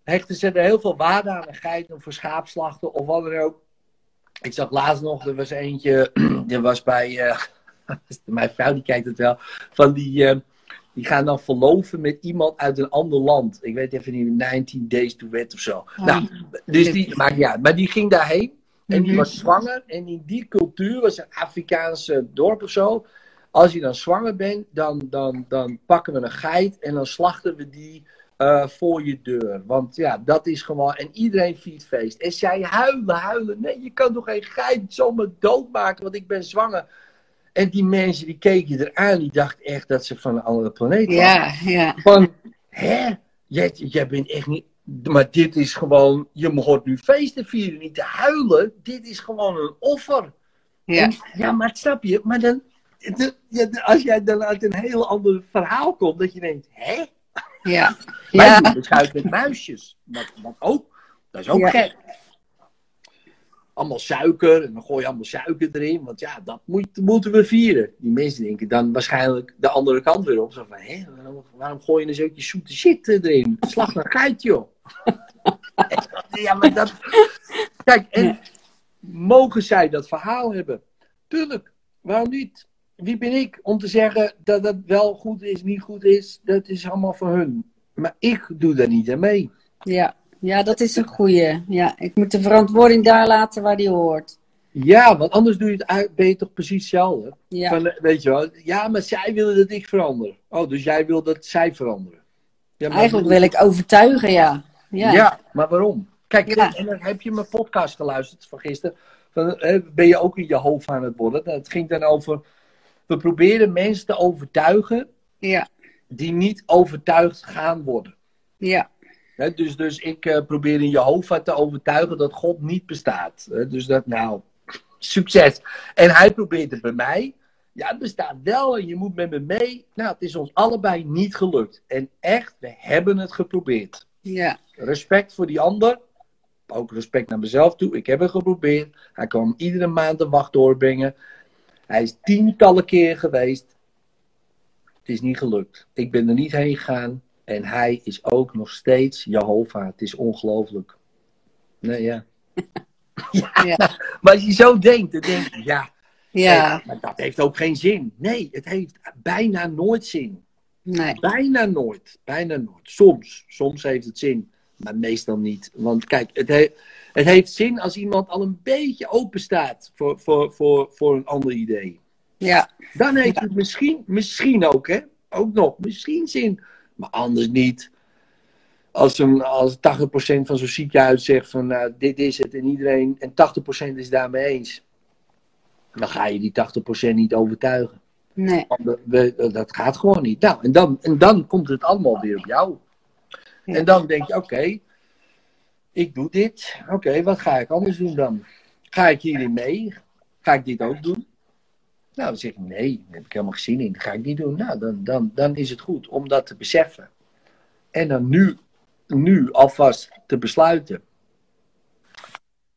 Hechten ze er heel veel waarde aan. Een geit voor schaapslachten of wat dan ook. Ik zag laatst nog, er was eentje. Die was bij. eh, mijn vrouw die kijkt het wel. Van die. eh, die gaan dan verloven met iemand uit een ander land. Ik weet even niet, 19 Days to Wed of zo. Nou, dus die, niet uit. Maar die ging daarheen. En die Mhm. was zwanger. En in die cultuur was een Afrikaanse dorp of zo. Als je dan zwanger bent, dan, dan, dan pakken we een geit. En dan slachten we die eh, voor je deur. Want ja, dat is gewoon. En iedereen viert feest. En zij huilen, huilen. Nee, je kan toch geen geit zomaar doodmaken, want ik ben zwanger. En die mensen die keken eraan, die dachten echt dat ze van een andere planeet waren. ja, ja, Van, hè? Jij, jij bent echt niet... Maar dit is gewoon... Je hoort nu feesten vieren, niet te huilen. Dit is gewoon een offer. ja, En- ja maar snap je? Maar dan... ja, als jij dan uit een heel ander verhaal komt, dat je denkt, hè? Ja, Wij ja, doen beschuit met muisjes. Wat, wat ook. Dat is ook Ja. gek. allemaal suiker. En dan gooi je allemaal suiker erin. Want ja, dat moet, moeten we vieren. Die mensen denken dan waarschijnlijk de andere kant weer op. Zo van, hé, waarom, waarom gooi je een zootje zoete shit erin? Slag een geit, joh. ja, maar dat... Kijk, en mogen zij dat verhaal hebben? Tuurlijk, waarom niet? Wie ben ik om te zeggen dat het wel goed is, niet goed is? Dat is allemaal voor hun. Maar ik doe daar niet aan mee. Ja. ja, dat is een goeie. Ja, ik moet de verantwoording daar laten waar die hoort. Ja, want anders doe je het, uit- ben je toch precies hetzelfde. Ja, Van, eh, weet je wel, ja, maar zij willen dat ik verander. Oh, dus jij wil dat zij veranderen. Ja, eigenlijk wil ik overtuigen, ja. Ja. Ja, maar waarom? Kijk, Ja. en dan heb je mijn podcast geluisterd van gisteren. Van, eh, ben je ook in je hoofd aan het worden? Nou, Het ging dan over. We proberen mensen te overtuigen ja, die niet overtuigd gaan worden. ja. Dus, dus ik eh, probeer in Jehovah te overtuigen dat God niet bestaat. Dus dat, nou, succes. En hij probeert het bij mij. Ja, het bestaat wel en je moet met me mee. Nou, het is ons allebei niet gelukt. En echt, we hebben het geprobeerd. ja. Respect voor die ander. Ook respect naar mezelf toe. Ik heb het geprobeerd. Hij kwam iedere maand de wacht doorbrengen. Hij is tientallen keer geweest. Het is niet gelukt. Ik ben er niet heen gegaan. En hij is ook nog steeds Jehovah. Het is ongelooflijk. Nee, ja. ja, Ja. Maar als je zo denkt, dan denk je, ja, Ja, maar dat heeft ook geen zin. Nee, het heeft bijna nooit zin. nee. Bijna nooit. Bijna nooit. Soms. Soms heeft het zin. Maar meestal niet. Want kijk, het, he- het heeft zin als iemand al een beetje open staat voor, voor, voor, voor een ander idee. Ja, Dan heeft het misschien, misschien ook, hè? Ook nog, misschien zin. Maar anders niet. Als, een, als 80% van zo'n ziekenhuis zegt van nou, dit is het en iedereen en 80% is daarmee eens. Dan ga je die 80% niet overtuigen. nee. Want we- dat gaat gewoon niet. Nou, en dan, en dan komt het allemaal weer op jou. En dan denk je, oké, ik doe dit. Oké, wat ga ik anders doen dan? Ga ik hierin mee? Ga ik dit ook doen? Nou, dan zeg je, nee, daar heb ik helemaal geen zin in. Dat ga ik niet doen. Nou, dan, dan, dan is het goed om dat te beseffen. En dan nu, nu alvast te besluiten.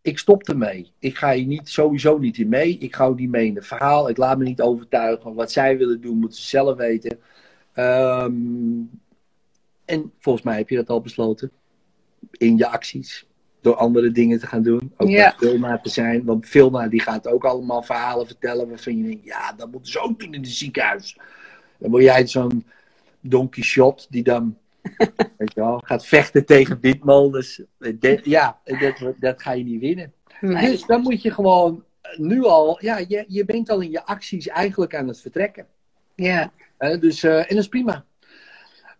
Ik stop ermee. Ik ga hier niet, sowieso niet in mee. Ik ga niet mee in het verhaal. Ik laat me niet overtuigen. Wat zij willen doen, moeten ze zelf weten. Ehm, en volgens mij heb je dat al besloten. In je acties. Door andere dingen te gaan doen. Ook Ja. bij Vilma te zijn. Want Vilma die gaat ook allemaal verhalen vertellen. Waarvan je denkt, ja, dat moeten ze ook doen in het ziekenhuis. Dan word jij zo'n Don Quixote die dan weet je wel, gaat vechten tegen windmolens. Dat- Ja, dat, dat ga je niet winnen. nee. Dus dan moet je gewoon nu al, ja, je, je bent al in je acties eigenlijk aan het vertrekken. Ja, dus, eh, en dat is prima.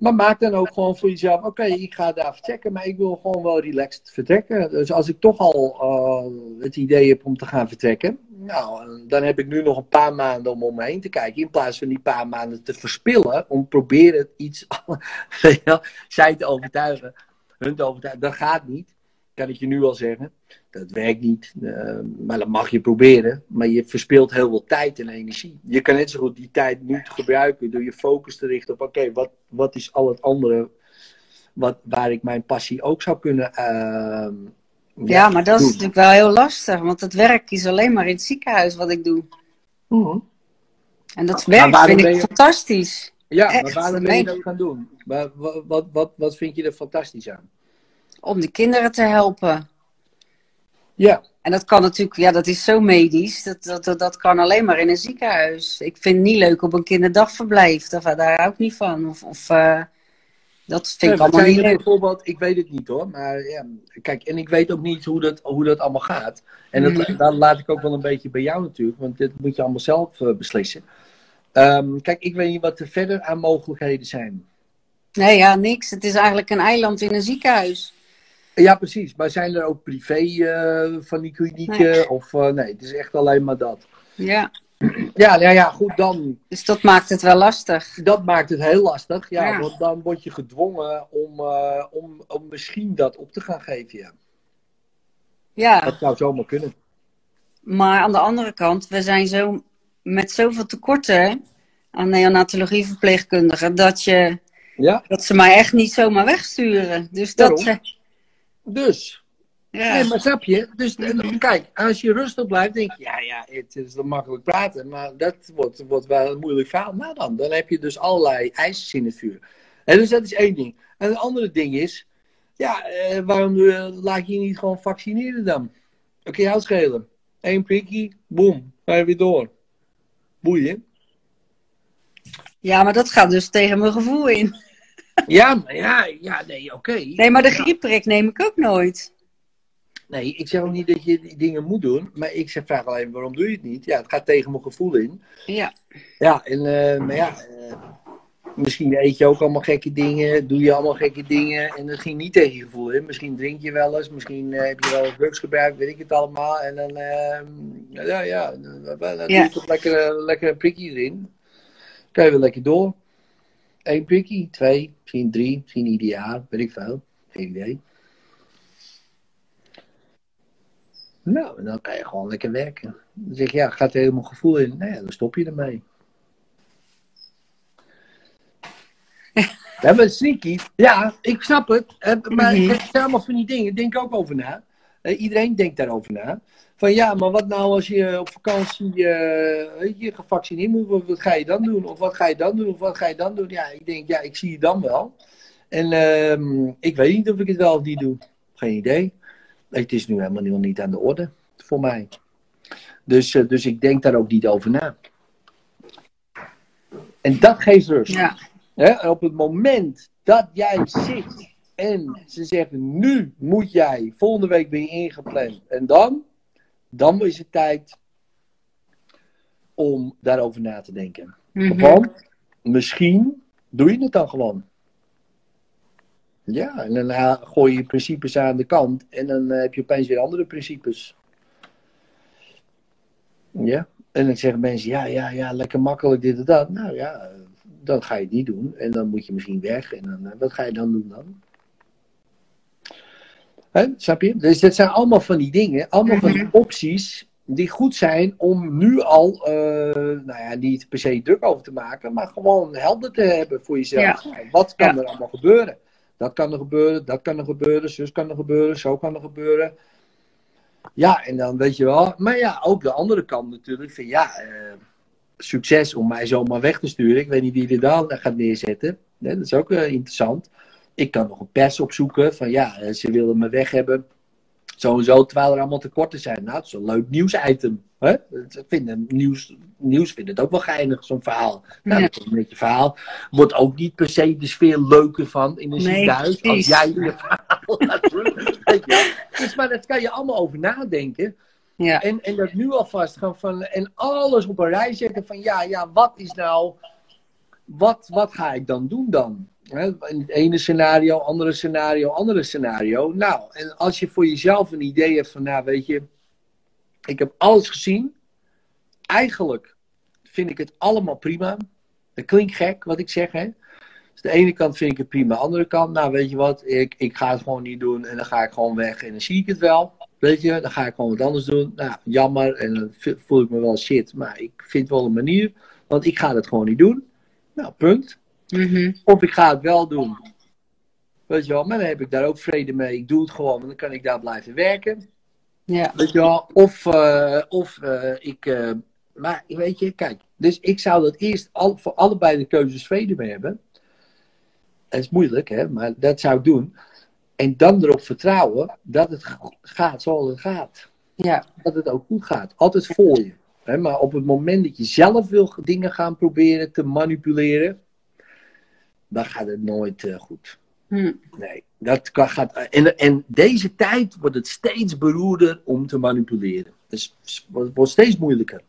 Maar maak dan ook gewoon voor jezelf, oké, ik ga daar vertrekken, maar ik wil gewoon wel relaxed vertrekken. Dus als ik toch al eh, het idee heb om te gaan vertrekken, nou, dan heb ik nu nog een paar maanden om om me heen te kijken. In plaats van die paar maanden te verspillen, om proberen iets, zij te overtuigen, hun te overtuigen. Dat gaat niet, kan ik je nu al zeggen. Dat werkt niet, eh, maar dat mag je proberen. Maar je verspilt heel veel tijd en energie. Je kan net zo goed die tijd nu gebruiken door je focus te richten op: oké, wat, wat is al het andere wat, waar ik mijn passie ook zou kunnen. ehm, ja, maar dat is natuurlijk wel heel lastig. Want het werk is alleen maar in het ziekenhuis wat ik doe. Mhm. En dat Maar werk vind ik je- fantastisch. Ja, maar Echt, waarom ben je dat gaan doen? Maar wat, wat, wat, wat vind je er fantastisch aan? Om de kinderen te helpen. Ja, En dat kan natuurlijk, ja, dat is zo medisch. Dat, dat, dat, dat kan alleen maar in een ziekenhuis. Ik vind het niet leuk op een kinderdagverblijf. Daar, daar hou ik niet van. Of, of eh, dat vind ik maar allemaal niet leuk. bijvoorbeeld, ik weet het niet hoor, maar ja, kijk, en ik weet ook niet hoe dat, hoe dat allemaal gaat. En dat, Mhm. dat laat ik ook wel een beetje bij jou natuurlijk, want dit moet je allemaal zelf eh, beslissen. Ehm, kijk, ik weet niet wat er verder aan mogelijkheden zijn. Nee, ja, niks. Het is eigenlijk een eiland in een ziekenhuis. Ja, precies. Maar zijn er ook privé eh, van die klinieken? Nee. Of eh, nee, het is echt alleen maar dat. Ja, Ja, ja, ja, goed, dan. dus dat maakt het wel lastig. Dat maakt het heel lastig. Ja, Ja. want dan word je gedwongen om, eh, om, om misschien dat op te gaan geven. Ja. Ja, Dat zou zomaar kunnen. maar aan de andere kant, we zijn zo met zoveel tekorten aan neonatologieverpleegkundigen dat, je, Ja, dat ze mij echt niet zomaar wegsturen. Dus dat, Daarom. Dus, Ja. Nee, maar snap je? Dus kijk, als je rustig blijft, denk je, ja, ja, het is dan makkelijk praten, maar dat wordt, wordt wel een moeilijk verhaal. Nou dan, dan heb je dus allerlei ijzers in het vuur. En dus dat is één ding. En het andere ding is, ja, eh, waarom eh, laat je je niet gewoon vaccineren dan? Oké, jou schelen. Eén prikkie, boem, ga je weer door. Boeien. ja, maar dat gaat dus tegen mijn gevoel in. Ja, maar ja, ja, nee, oké. Nee, maar de griepprik neem ik ook nooit. Nee, ik zeg ook niet dat je die dingen moet doen, maar ik zeg vraag alleen waarom doe je het niet? Ja, het gaat tegen mijn gevoel in. Ja. Ja, en, eh, maar ja, eh, misschien eet je ook allemaal gekke dingen, doe je allemaal gekke dingen en dat ging niet tegen je gevoel in. Misschien drink je wel eens, misschien eh, heb je wel eens drugs gebruikt, weet ik het allemaal. En dan, eh, ja, ja, dan, dan doe je Ja. toch lekker, lekker een prikje erin. Kan je wel lekker door. Eén prikje, twee, misschien drie, misschien ieder jaar, weet ik veel. Geen idee. Nou, dan kan je gewoon lekker werken. Dan zeg je, ja, gaat er helemaal gevoel in? Nee, dan stop je ermee. Ja, maar sneaky. Ja, ik snap het. Eh, Maar Mhm. het zijn allemaal van die dingen. Denk ook over na. Eh, iedereen denkt daarover na. Van ja, maar wat nou als je op vakantie eh, je, gevaccineerd moet worden? Wat ga je dan doen? Of wat ga je dan doen? Of wat ga je dan doen? Ja, ik denk, ja, ik zie je dan wel. En ehm, ik weet niet of ik het wel of niet doe. Geen idee. Het is nu helemaal niet aan de orde voor mij. Dus, eh, dus ik denk daar ook niet over na. En dat geeft rust. Ja. Hè? En op het moment dat jij zit en ze zeggen: nu moet jij, volgende week ben je ingepland. En dan, dan is het tijd om daarover na te denken. Mhm. Want misschien doe je het dan gewoon. Ja, en dan gooi je principes aan de kant en dan eh, heb je opeens weer andere principes. Ja, en dan zeggen mensen, ja, ja, ja, lekker makkelijk dit en dat. Nou ja, eh, dan ga je het niet doen en dan moet je misschien weg en dan, eh, wat ga je dan doen dan? Hè, snap je? Dus dit zijn allemaal van die dingen, allemaal van die opties die goed zijn om nu al, eh, nou ja, niet per se druk over te maken, maar gewoon helder te hebben voor jezelf. Wat kan Ja. er allemaal gebeuren? Dat kan er gebeuren, dat kan er gebeuren, zus kan er gebeuren, zo kan er gebeuren. Ja, en dan weet je wel. Maar ja, ook de andere kant natuurlijk. Van ja, eh, succes om mij zomaar weg te sturen. Ik weet niet wie er dan gaat neerzetten. Nee, dat is ook eh, interessant. Ik kan nog een pers opzoeken. Van ja, eh, ze willen me weg hebben. Zo en zo, terwijl er allemaal tekorten zijn. Nou, het is een leuk nieuwsitem. Hè? Vinden, nieuws, nieuws vindt het ook wel geinig, zo'n verhaal. Nou, Ja. dat is een beetje verhaal. Wordt ook niet per se de sfeer leuker van in een Nee, ziekenhuis. Als jij je verhaal laat? Dus, maar dat kan je allemaal over nadenken. Ja. En, en dat nu alvast gaan van. En alles op een rij zetten van ja, ja, wat is nou. Wat, wat ga ik dan doen dan? In het ene scenario, andere scenario, andere scenario. Nou, en als je voor jezelf een idee hebt van, nou weet je, ik heb alles gezien. Eigenlijk vind ik het allemaal prima. Dat klinkt gek wat ik zeg, hè. Dus de ene kant vind ik het prima, de andere kant, nou weet je wat, ik, ik ga het gewoon niet doen en dan ga ik gewoon weg en dan zie ik het wel. Weet je, dan ga ik gewoon wat anders doen. Nou, jammer en dan voel ik me wel shit, maar ik vind wel een manier, want ik ga het gewoon niet doen. Nou, punt. Mhm. Of ik ga het wel doen. Weet je wel, maar dan heb ik daar ook vrede mee. Ik doe het gewoon, en dan kan ik daar blijven werken. Ja. Weet je wel, of, eh, of eh, ik. eh, maar weet je, kijk, dus ik zou dat eerst al, voor allebei de keuzes vrede mee hebben. Het is moeilijk, hè, maar dat zou ik doen. En dan erop vertrouwen dat het gaat zoals het gaat. Ja. Dat het ook goed gaat. Altijd voor je. Hè, maar op het moment dat je zelf wil dingen gaan proberen te manipuleren, dan gaat het nooit eh, goed. Hm. Nee, dat kan, gaat. En, en deze tijd wordt het steeds beroerder om te manipuleren. Dus het wordt, wordt steeds moeilijker.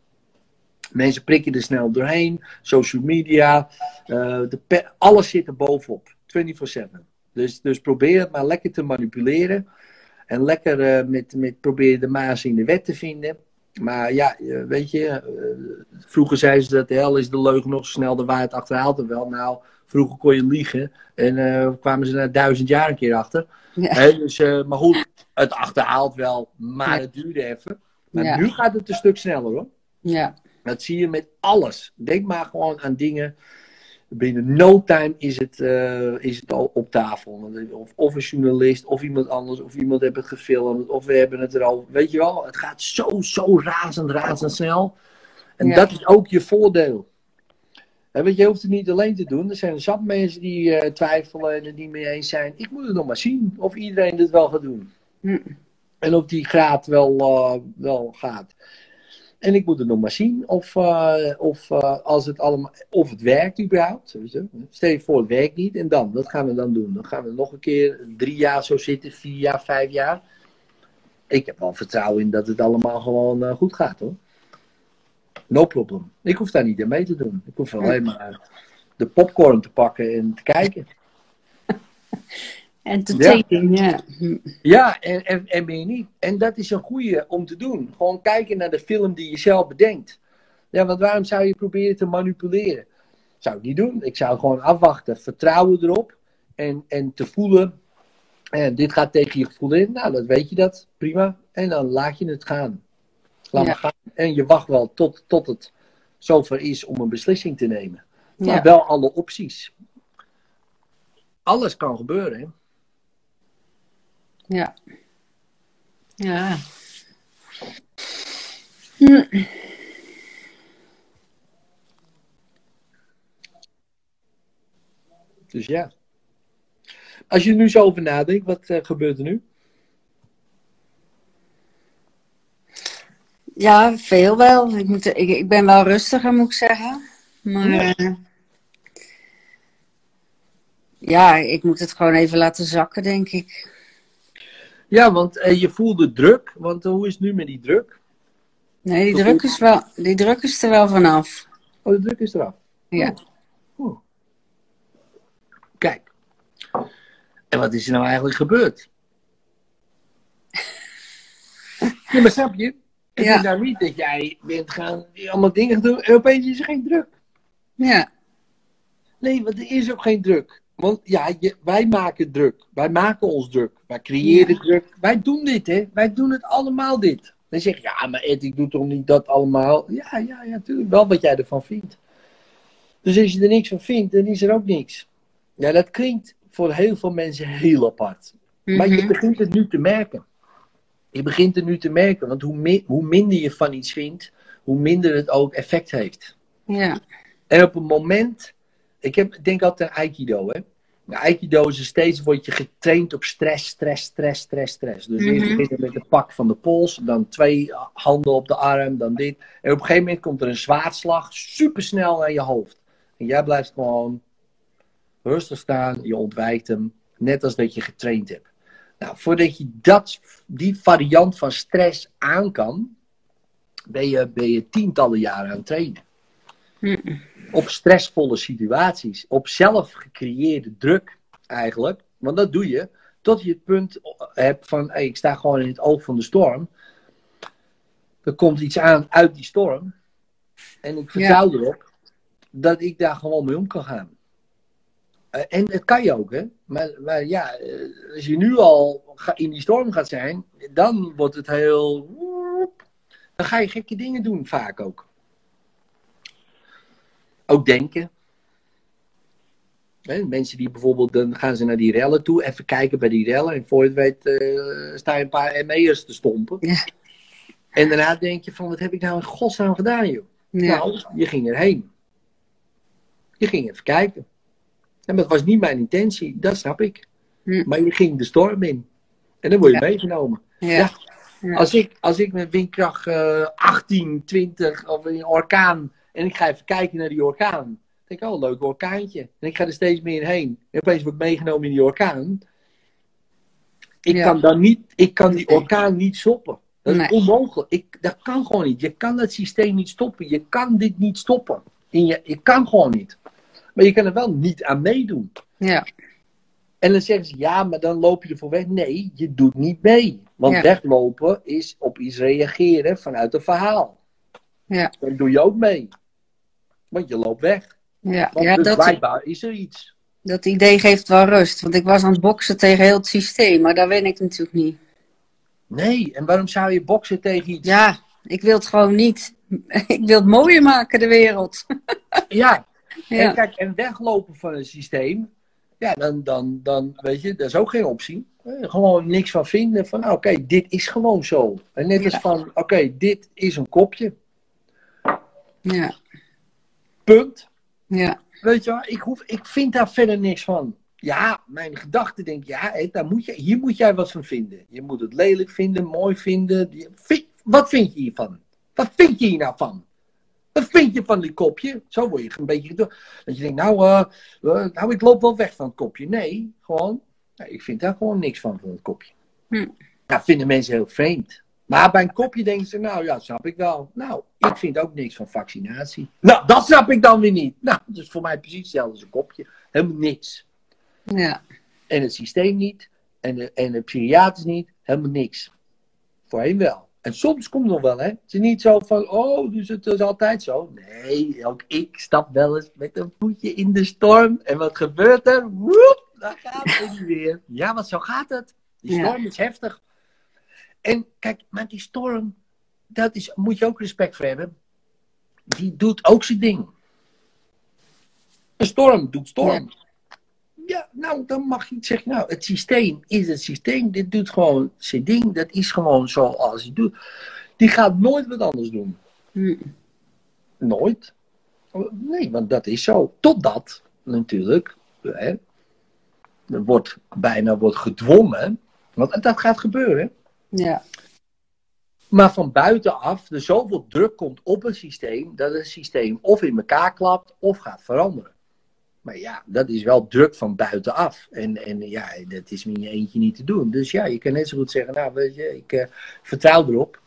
Mensen prikken er snel doorheen, social media, eh, de alles zit er bovenop, 24/7. Dus, dus probeer het maar lekker te manipuleren. En lekker eh, met, met proberen de maas in de wet te vinden. Maar ja, weet je, vroeger zeiden ze dat de hel is de leugen nog snel, de waarheid achterhaalt er wel. Nou, vroeger kon je liegen en eh, kwamen ze na duizend jaar een keer achter. Ja. Dus, eh, maar goed, het achterhaalt wel, maar Ja. het duurde even. Maar Ja. nu gaat het een stuk sneller hoor. Ja. Dat zie je met alles. Denk maar gewoon aan dingen binnen no time is het, eh, is het al op tafel. Of, of een journalist, of iemand anders, of iemand heeft het gefilmd, of we hebben het er al. Weet je wel, het gaat zo, zo razend, razend snel. En dat is ook je voordeel. Want je hoeft het niet alleen te doen. Er zijn zat mensen die eh, twijfelen en het niet mee eens zijn. Ik moet het nog maar zien of iedereen dit wel gaat doen. Hm. En of die graad wel, eh, wel gaat. En ik moet het nog maar zien of, eh, of, als het allemaal, of het werkt überhaupt. Stel je voor, het werkt niet. En dan, wat gaan we dan doen? Dan gaan we nog een keer drie jaar zo zitten, vier jaar, vijf jaar. Ik heb wel vertrouwen in dat het allemaal gewoon goed gaat hoor. No problem. Ik hoef daar niet aan mee te doen. Ik hoef alleen maar de popcorn te pakken en te kijken. Entertaining, ja. Hm. Ja, en, en, en meer niet. En dat is een goede om te doen. Gewoon kijken naar de film die je zelf bedenkt. Ja, want waarom zou je proberen te manipuleren? Zou ik niet doen. Ik zou gewoon afwachten, vertrouwen erop en, en te voelen. En dit gaat tegen je gevoel in. Nou, dat weet je dat. Prima. En dan laat je het gaan. Laat Ja. maar gaan. En je wacht wel tot, tot het zover is om een beslissing te nemen. Maar wel alle opties. Alles kan gebeuren, hè? Ja. Ja. Hm. Dus ja. Als je nu zo over nadenkt, wat eh, gebeurt er nu? Ja, veel wel. Ik, moet, ik, ik ben wel rustiger, moet ik zeggen. Maar eh, ja, ik moet het gewoon even laten zakken, denk ik. Ja, want eh, je voelde druk. Want eh, hoe is het nu met die druk? Nee, die druk is, wel, die druk is er wel vanaf. Oh, de druk is eraf. Ja. Oh. Kijk. En wat is er nou eigenlijk gebeurd? ja, maar snap je? Het Ja. is nou niet dat jij bent gaan allemaal dingen doen en opeens is er geen druk. Ja. Nee, want er is ook geen druk. Want ja, je- wij maken druk. Wij maken ons druk. Wij creëren Ja. druk. Wij doen dit, hè. Wij doen het allemaal dit. Dan zeg je, ja, maar Ed, ik doe toch niet dat allemaal? Ja, ja, ja, natuurlijk. Wel wat jij ervan vindt. Dus als je er niks van vindt, dan is er ook niks. Ja, dat klinkt voor heel veel mensen heel apart. Maar je Mhm. begint het nu te merken. Je begint het nu te merken. Want hoe, mi- hoe minder je van iets vindt, hoe minder het ook effect heeft. Ja. En op een moment, ik heb, denk altijd aan Aikido. Hè? Nou, Aikido is er steeds, word je getraind op stress, stress, stress, stress, stress. Dus eerst Mhm. beginnen met de pak van de pols, dan twee handen op de arm, dan dit. En op een gegeven moment komt er een zwaardslag, supersnel naar je hoofd. En jij blijft gewoon rustig staan, je ontwijkt hem, net als dat je getraind hebt. Nou, voordat je dat, die variant van stress aan kan, ben je, ben je tientallen jaren aan het trainen op stressvolle situaties, op zelf gecreëerde druk eigenlijk. Want dat doe je tot je het punt hebt van hey, ik sta gewoon in het oog van de storm. Er komt iets aan uit die storm. En ik vertrouw erop dat ik daar gewoon mee om kan gaan. Eh, en dat kan je ook, hè. Maar, maar ja, eh, als je nu al in die storm gaat zijn, dan wordt het heel... Dan ga je gekke dingen doen, vaak ook. Ook denken. Hè, mensen die bijvoorbeeld, dan gaan ze naar die rellen toe, even kijken bij die rellen. En voor je het weet, eh, sta je een paar ME'ers te stompen. Ja. En daarna denk je van, wat heb ik nou in godsnaam gedaan, joh? Ja. Nou, je ging erheen. Je ging even kijken. En dat was niet mijn intentie, dat snap ik. Hm. Maar je ging de storm in. En dan word je Ja. meegenomen. Ja. Als, ik, als ik met windkracht eh 18, 20 of een orkaan. en ik ga even kijken naar die orkaan. dan denk ik, oh, leuk orkaantje. En ik ga er steeds meer heen. En opeens word ik meegenomen in die orkaan. Ik, Ja. kan, dan niet, ik kan die orkaan niet stoppen. Dat is Nee. onmogelijk. Ik, dat kan gewoon niet. Je kan het systeem niet stoppen. Je kan dit niet stoppen. In je, je kan gewoon niet. Maar je kan er wel niet aan meedoen. Ja. En dan zeggen ze, ja, maar dan loop je ervoor weg. Nee, je doet niet mee. Want Ja. weglopen is op iets reageren vanuit een verhaal. Ja. Dan doe je ook mee. Want je loopt weg. Ja. Want Ja, dus dat, blijkbaar is er iets. dat idee geeft wel rust. Want ik was aan het boksen tegen heel het systeem, maar dat weet ik natuurlijk niet. Nee, en waarom zou je boksen tegen iets? Ja, ik wil het gewoon niet. Ik wil het mooier maken, de wereld. Ja, Ja. En kijk, en weglopen van een systeem, ja, dan, dan, dan weet je, dat is ook geen optie. Eh, Gewoon niks van vinden van, nou, oké, dit is gewoon zo. En net als Ja. van, oké, dit is een kopje, Ja. punt. Ja. Weet je wel, ik, hoef, ik vind daar verder niks van. Ja, mijn gedachte denkt, ja, hé, daar moet je, hier moet jij wat van vinden. Je moet het lelijk vinden, mooi vinden. Wat vind je hiervan? Wat vind je hier nou van? Wat vind je van die kopje? Zo word je een beetje Dat je denkt, nou, eh, eh, nou, ik loop wel weg van het kopje. Nee, gewoon, nee, ik vind daar gewoon niks van, van het kopje. Hm. Ja, vinden mensen heel vreemd. Maar bij een kopje denken ze, nou ja, snap ik wel. Nou, ik vind ook niks van vaccinatie. Nou, dat snap ik dan weer niet. Nou, dat is voor mij precies hetzelfde als een kopje. Helemaal niks. Ja. En het systeem niet. En de, en de psychiaters niet. Helemaal niks. Voorheen wel. En soms komt het nog wel, hè. Het is niet zo van, oh, dus het is altijd zo. Nee, ook ik stap wel eens met een voetje in de storm. En wat gebeurt er? Woep, daar gaat het weer. Ja, want zo gaat het. Die Ja. storm is heftig. En kijk, maar die storm, dat is, moet je ook respect voor hebben. Die doet ook zijn ding. Een storm doet storm. Ja, nou, dan mag je zeggen, nou, het systeem is het systeem. Dit doet gewoon zijn ding. Dat is gewoon zoals het doet. Die gaat nooit wat anders doen. Hm. Nooit. Nee, want dat is zo. Totdat, natuurlijk, hè, er wordt bijna wordt gedwongen. Want dat gaat gebeuren. Ja. Maar van buitenaf er zoveel druk komt op het systeem. dat het systeem of in elkaar klapt of gaat veranderen. Maar ja, dat is wel druk van buitenaf. En, en ja, dat is in je eentje niet te doen. Dus ja, je kan net zo goed zeggen: Nou, weet je, ik eh, vertrouw erop.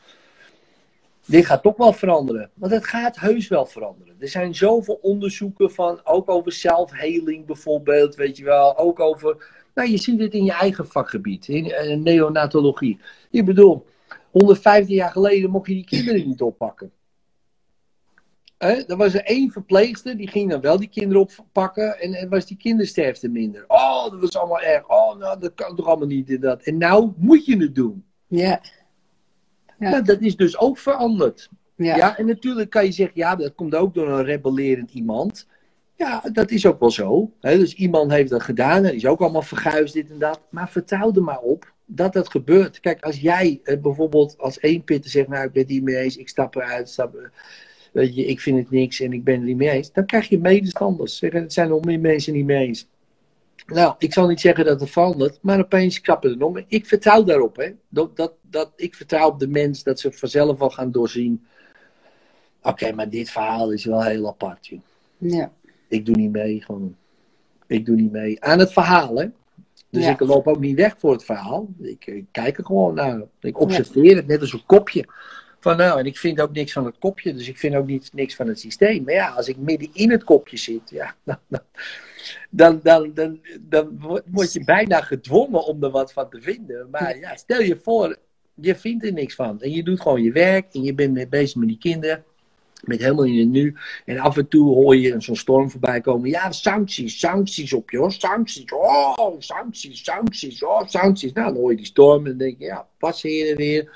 Dit gaat toch wel veranderen. Want het gaat heus wel veranderen. Er zijn zoveel onderzoeken van, ook over self-healing bijvoorbeeld, weet je wel. Ook over, nou je ziet het in je eigen vakgebied, in eh, neonatologie. Ik bedoel, 115 jaar geleden mocht je die kinderen niet oppakken. Hè? Er was er één verpleegster, die ging dan wel die kinderen oppakken en er was die kindersterfte minder. Oh, dat was allemaal erg. Oh, nou, dat kan toch allemaal niet in dat. En nou moet je het doen. Ja. Ja. Nou, dat is dus ook veranderd. Ja. Ja. en natuurlijk kan je zeggen, ja, dat komt ook door een rebellerend iemand. Ja, dat is ook wel zo. Hè? Dus iemand heeft dat gedaan en is ook allemaal verguisd, dit en dat. Maar vertrouw er maar op dat dat gebeurt. Kijk, als jij eh, bijvoorbeeld als één pitter zegt, nou, ik ben het niet mee eens, ik stap eruit, stap, eh, weet je, ik vind het niks en ik ben het niet mee eens. Dan krijg je medestanders. Zeggen, het zijn nog meer mensen niet mee eens. Nou, ik zal niet zeggen dat het verandert, maar opeens kappen er nog. Ik vertrouw daarop, hè. Dat, dat, dat, ik vertrouw op de mens dat ze vanzelf wel gaan doorzien. Oké, maar dit verhaal is wel heel apart, joh. Ja. Ik doe niet mee, gewoon. Ik doe niet mee. Aan het verhaal, hè. Dus Ja. ik loop ook niet weg voor het verhaal. Ik, ik kijk er gewoon naar. Ik observeer het net als een kopje. Nou, en ik vind ook niks van het kopje, dus ik vind ook niet, niks van het systeem. Maar ja, als ik midden in het kopje zit, ja, dan, dan, dan, dan, word je bijna gedwongen om er wat van te vinden. Maar ja, stel je voor, je vindt er niks van. En je doet gewoon je werk en je bent mee bezig met die kinderen. Met helemaal in het nu. En af en toe hoor je zo'n storm voorbij komen. Ja, sancties, sancties op je hoor. Sancties. Oh, sancties, sancties. Oh, sancties. Nou, dan hoor je die storm en dan denk je, ja, pas hier en weer.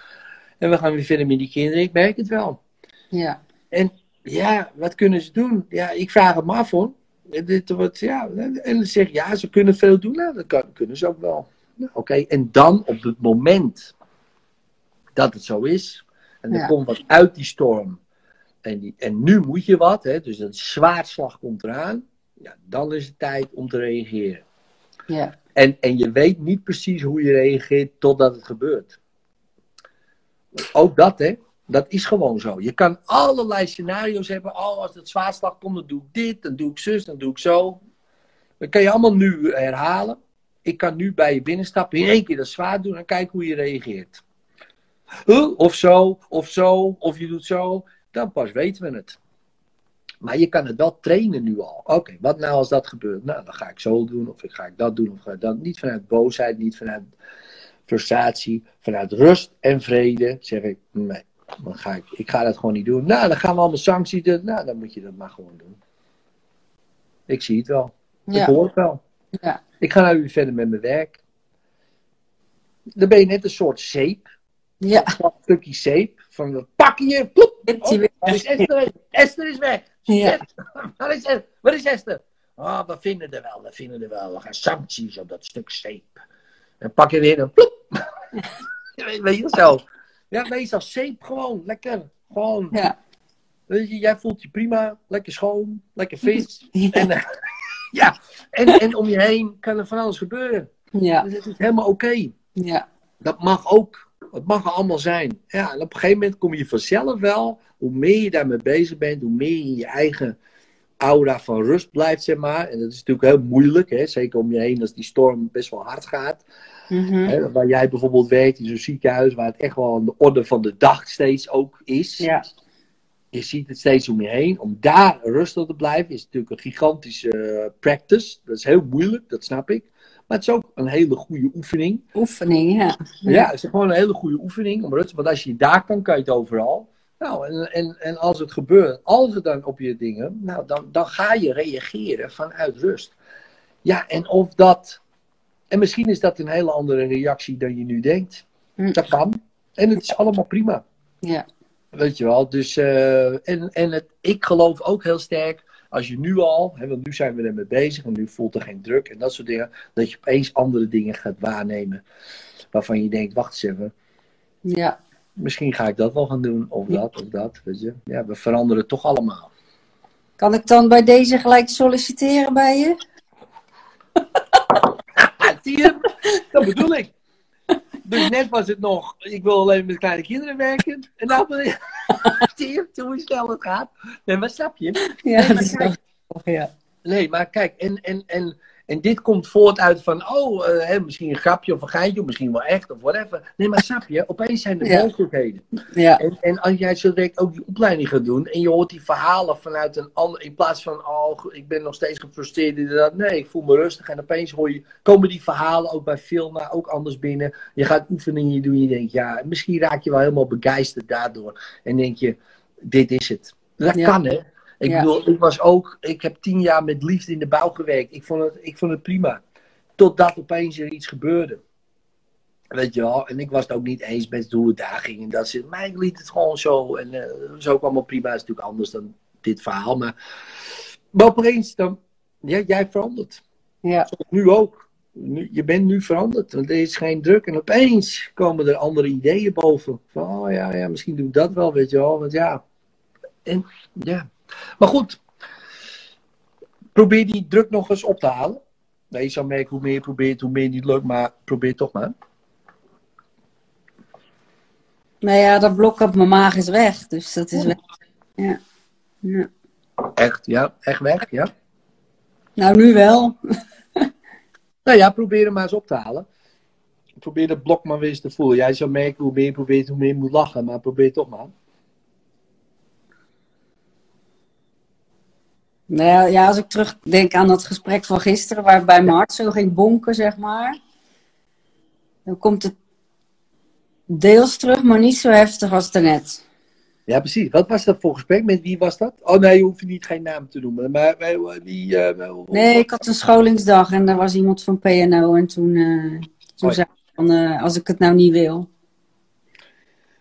En we gaan weer verder met die kinderen. Ik merk het wel. Ja. En ja, wat kunnen ze doen? Ja, ik vraag het me af hoor. En Dit wordt, ja, en dan zeg je, ja, ze kunnen veel doen. Nou, dat kan, kunnen ze ook wel. Nou, Oké, en dan op het moment dat het zo is. En er Ja. komt wat uit die storm. En, die, en nu moet je wat, hè, dus een zwaardslag komt eraan. Ja, dan is het tijd om te reageren. Ja. En, en je weet niet precies hoe je reageert totdat het gebeurt. Ook dat, hè. Dat is gewoon zo. Je kan allerlei scenario's hebben. Oh, als het zwaarslag komt, dan doe ik dit, dan doe ik zus, dan doe ik zo. Dat kan je allemaal nu herhalen. Ik kan nu bij je binnenstappen, in één keer dat zwaar doen en kijken hoe je reageert. Of zo, of zo, of je doet zo. Dan pas weten we het. Maar je kan het wel trainen nu al. Oké, wat nou als dat gebeurt? Nou, dan ga ik zo doen, of ga ik dat doen, of ga ik dat. Niet vanuit boosheid, niet vanuit frustratie, vanuit rust en vrede. Zeg ik, nee, dan ga ik, ik ga dat gewoon niet doen. Nou, dan gaan we allemaal sancties doen. Nou, dan moet je dat maar gewoon doen. Ik zie het wel. Ik hoor het wel. Ja. Ik ga nou weer verder met mijn werk. Dan ben je net een soort zeep. Ja. Een stukje zeep. Van we pakken je, Oh, waar is Esther? is weg. Ja. Waar is Esther? Waar is Esther? Ah, we vinden er wel, we vinden er wel. We gaan sancties op dat stuk zeep. En pak je weer een ploep. Weet je zo. Ja, meestal zeep gewoon. Lekker. Gewoon. Ja. Weet je, jij voelt je prima. Lekker schoon. Lekker vis. Ja. En, eh, ja. En, en om je heen kan er van alles gebeuren. Ja. Dus het is helemaal oké. Ja. Dat mag ook. Het mag er allemaal zijn. Ja, en op een gegeven moment kom je vanzelf wel. Hoe meer je daarmee bezig bent, hoe meer je in je eigen aura van rust blijft, zeg maar. En dat is natuurlijk heel moeilijk, hè? zeker om je heen als die storm best wel hard gaat. Mhm. Hè? Waar jij bijvoorbeeld werkt in zo'n ziekenhuis, waar het echt wel aan de orde van de dag steeds ook is. Ja. Je ziet het steeds om je heen. Om daar rustig te blijven is natuurlijk een gigantische eh, practice. Dat is heel moeilijk, dat snap ik. Maar het is ook een hele goede oefening. Oefening, ja. Ja, het is gewoon een hele goede oefening om rustig. Want als je daar kan, kan je het overal. Nou, en, en, en als het gebeurt, als het dan op je dingen, nou, dan, dan ga je reageren vanuit rust. Ja, en of dat. En misschien is dat een hele andere reactie dan je nu denkt. Hm. Dat kan. En het is allemaal prima. Ja. Weet je wel. Dus, eh, en en het, ik geloof ook heel sterk. Als je nu al, hè, want nu zijn we ermee bezig en nu voelt er geen druk en dat soort dingen, dat je opeens andere dingen gaat waarnemen. Waarvan je denkt, wacht eens even, Ja. misschien ga ik dat wel gaan doen, of dat, of dat. Weet je. Ja, we veranderen toch allemaal. Kan ik dan bij deze gelijk solliciteren bij je? Zie je? Dat bedoel ik. Dus net was het nog, ik wil alleen met kleine kinderen werken. En nou ben je, zie je hoe snel het gaat? Nee, maar snap je? Ja, maar dat is wel ja. Nee, maar kijk, en, en, en, en dit komt voort uit van, oh, eh, hè, misschien een grapje of een geintje, of misschien wel echt, of whatever. Nee, maar snap je, opeens zijn er Ja. mogelijkheden. Ja. En, en als jij zo direct ook die opleiding gaat doen, en je hoort die verhalen vanuit een ander, in plaats van, oh, ik ben nog steeds gefrustreerd, dat. nee, ik voel me rustig. En opeens hoor je, komen die verhalen ook bij Filma ook anders binnen. Je gaat oefeningen doen, je denkt, ja, misschien raak je wel helemaal begeisterd daardoor. En denk je, dit is het. Dat Ja. kan, hè. Ik Ja. bedoel, ik was ook, ik heb tien jaar met liefde in de bouw gewerkt. Ik vond het, ik vond het prima. Totdat opeens er iets gebeurde. Weet je wel, en ik was het ook niet eens met hoe het daar ging. En dat ze, maar ik liet het gewoon zo. En eh, zo kwam het prima. Dat is natuurlijk anders dan dit verhaal. Maar, maar opeens, dan, ja, jij verandert. Ja. Nu ook. Nu, je bent nu veranderd. Want er is geen druk. En opeens komen er andere ideeën boven. Van, oh ja, ja, misschien doe ik dat wel, weet je wel. Want ja. En, ja. Maar goed. Probeer die druk nog eens op te halen. Nee, je zou merken hoe meer je probeert, hoe meer niet lukt. Maar probeer toch maar. Nou ja, dat blok op mijn maag is weg. Dus dat is weg. Ja. ja. Echt, ja. Echt weg, ja. Nou, nu wel. Nou ja, probeer hem maar eens op te halen. Probeer dat blok maar weer eens te voelen. Jij zou merken hoe meer je probeert, hoe meer je moet lachen. Maar probeer toch maar. Nou ja, als ik terugdenk aan dat gesprek van gisteren, waarbij mijn hart zo ging bonken, zeg maar. Dan komt het deels terug, maar niet zo heftig als daarnet. Ja, precies. Wat was dat voor gesprek? Met wie was dat? Oh nee, je hoeft niet geen naam te noemen. Maar wie... eh, Nee, ik had een scholingsdag en daar was iemand van PNO. En toen, eh, toen Oh ja. zei ik van, eh, als ik het nou niet wil.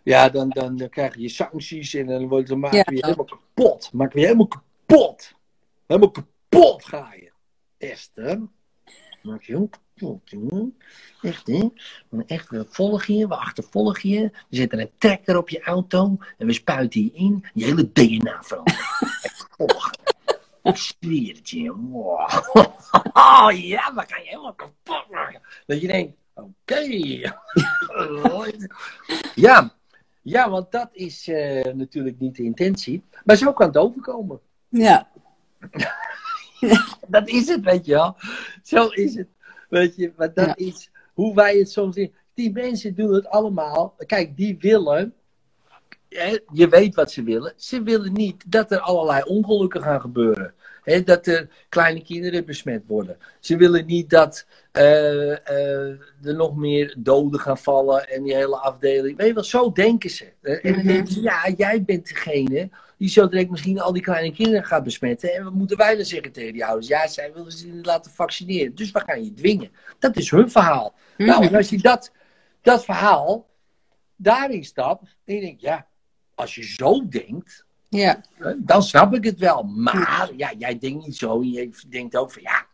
Ja, dan, dan, dan krijg je sancties en dan, wordt, maak je Ja. je helemaal kapot. Maak je helemaal kapot. Helemaal kapot ga je. Esther. Maak je helemaal kapot, jongen. Echt, hè? Echt, we volgen je, we achtervolgen je. We zetten een trekker op je auto en we spuiten je in. Je hele DNA verandert. Volgen. Ik zweer het je. Wow. Oh ja, we gaan je helemaal kapot maken. Dat je denkt, oké. ja, ja, want dat is eh, natuurlijk niet de intentie. Maar zo kan het overkomen. Ja, Dat is het, weet je wel. Zo is het. Weet je, maar dat Ja. is hoe wij het soms zien. Die mensen doen het allemaal. Kijk, die willen. hè, Je weet wat ze willen. Ze willen niet dat er allerlei ongelukken gaan gebeuren. Hè, dat er kleine kinderen besmet worden. Ze willen niet dat eh, eh, er nog meer doden gaan vallen en die hele afdeling. Weet je wel, zo denken ze. En dan Mhm. denken ze, ja, jij bent degene die zo direct misschien al die kleine kinderen gaat besmetten. En wat moeten wij dan zeggen tegen die ouders? Ja, zij willen ze niet laten vaccineren. Dus we gaan je dwingen. Dat is hun verhaal. Nou, en als je dat, dat verhaal daarin stapt, dan denk je, ja, als je zo denkt, Ja. dan snap ik het wel. Maar ja, jij denkt niet zo. Je denkt ook van ja,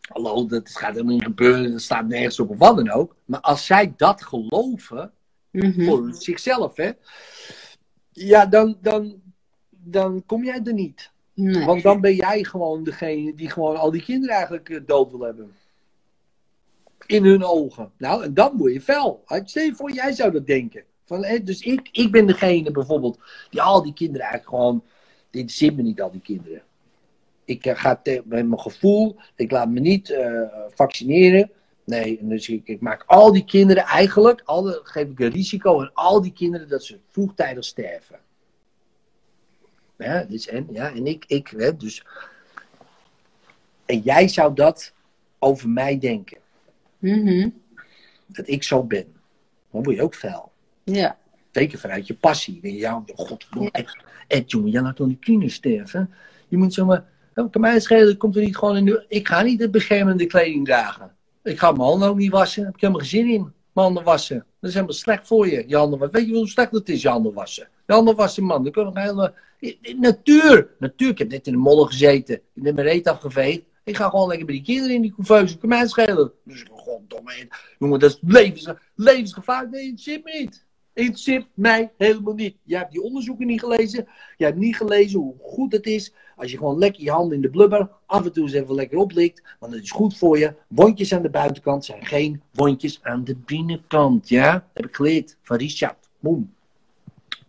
hallo, dat gaat helemaal niet gebeuren. Dat staat nergens op of wat dan ook. Maar als zij dat geloven, Mhm. voor zichzelf, hè, ja, dan, dan, dan kom jij er niet. Nee. Want dan ben jij gewoon degene die gewoon al die kinderen eigenlijk eh, dood wil hebben. In hun ogen. Nou, en dan word je fel. Stel je voor, jij zou dat denken. Van, hè, dus ik, ik ben degene bijvoorbeeld die al die kinderen eigenlijk gewoon. Dit interesseert me niet, al die kinderen. Ik eh, ga met mijn gevoel, ik laat me niet eh, vaccineren. Nee, dus ik, ik maak al die kinderen eigenlijk, alle, geef ik een risico aan al die kinderen dat ze vroegtijdig sterven. Ja, dus en, ja, en ik, ik hè, dus. En jij zou dat over mij denken, Mhm. dat ik zo ben. Dan word je ook fel. Ja. Zeker vanuit je passie. Denk je, ja, god, Ed, Ed, jongen, jij laat dan die kinderen sterven. Je moet zomaar, oh, kan mij schelen, komt er niet gewoon in de, ik ga niet de beschermende kleding dragen. Ik ga mijn handen ook niet wassen, heb ik helemaal geen zin in. Mijn handen wassen, dat is helemaal slecht voor je. Je handen wassen. Weet je hoe slecht het is, je handen wassen? Je handen wassen, man, dan kunnen we helemaal... Natuur, natuur, ik heb net in de modder gezeten. Ik heb mijn reet afgeveegd. Ik ga gewoon lekker bij die kinderen in die couveuse. Kan mij het schelen. Dus goddomme, jongen, dat is levens, levensgevaarlijk. Nee, het zit me niet. Interesseert mij helemaal niet. Jij hebt die onderzoeken niet gelezen. Jij hebt niet gelezen hoe goed het is als je gewoon lekker je handen in de blubber af en toe eens even lekker oplikt. Want het is goed voor je. Wondjes aan de buitenkant zijn geen wondjes aan de binnenkant. Ja, heb ik geleerd van Richard. Boom.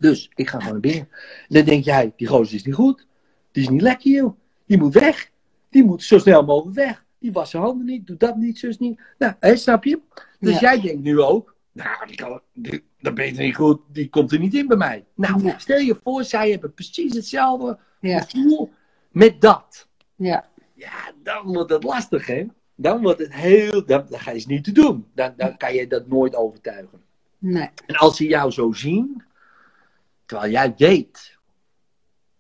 Dus ik ga gewoon naar binnen. Dan denk jij, die gozer is niet goed. Die is niet lekker, joh. Die moet weg. Die moet zo snel mogelijk weg. Die wast zijn handen niet, doet dat niet, zus niet. Nou, hè, snap je? Dus Ja. jij denkt nu ook, nou, die kan, die, dat ben je niet goed, die komt er niet in bij mij. Nou, stel je voor, zij hebben precies hetzelfde Ja. gevoel met dat. Ja. Ja, dan wordt het lastig, hè? Dan wordt het heel, dan, dan ga je het niet te doen. Dan, dan kan je dat nooit overtuigen. Nee. En als ze jou zo zien, terwijl jij weet,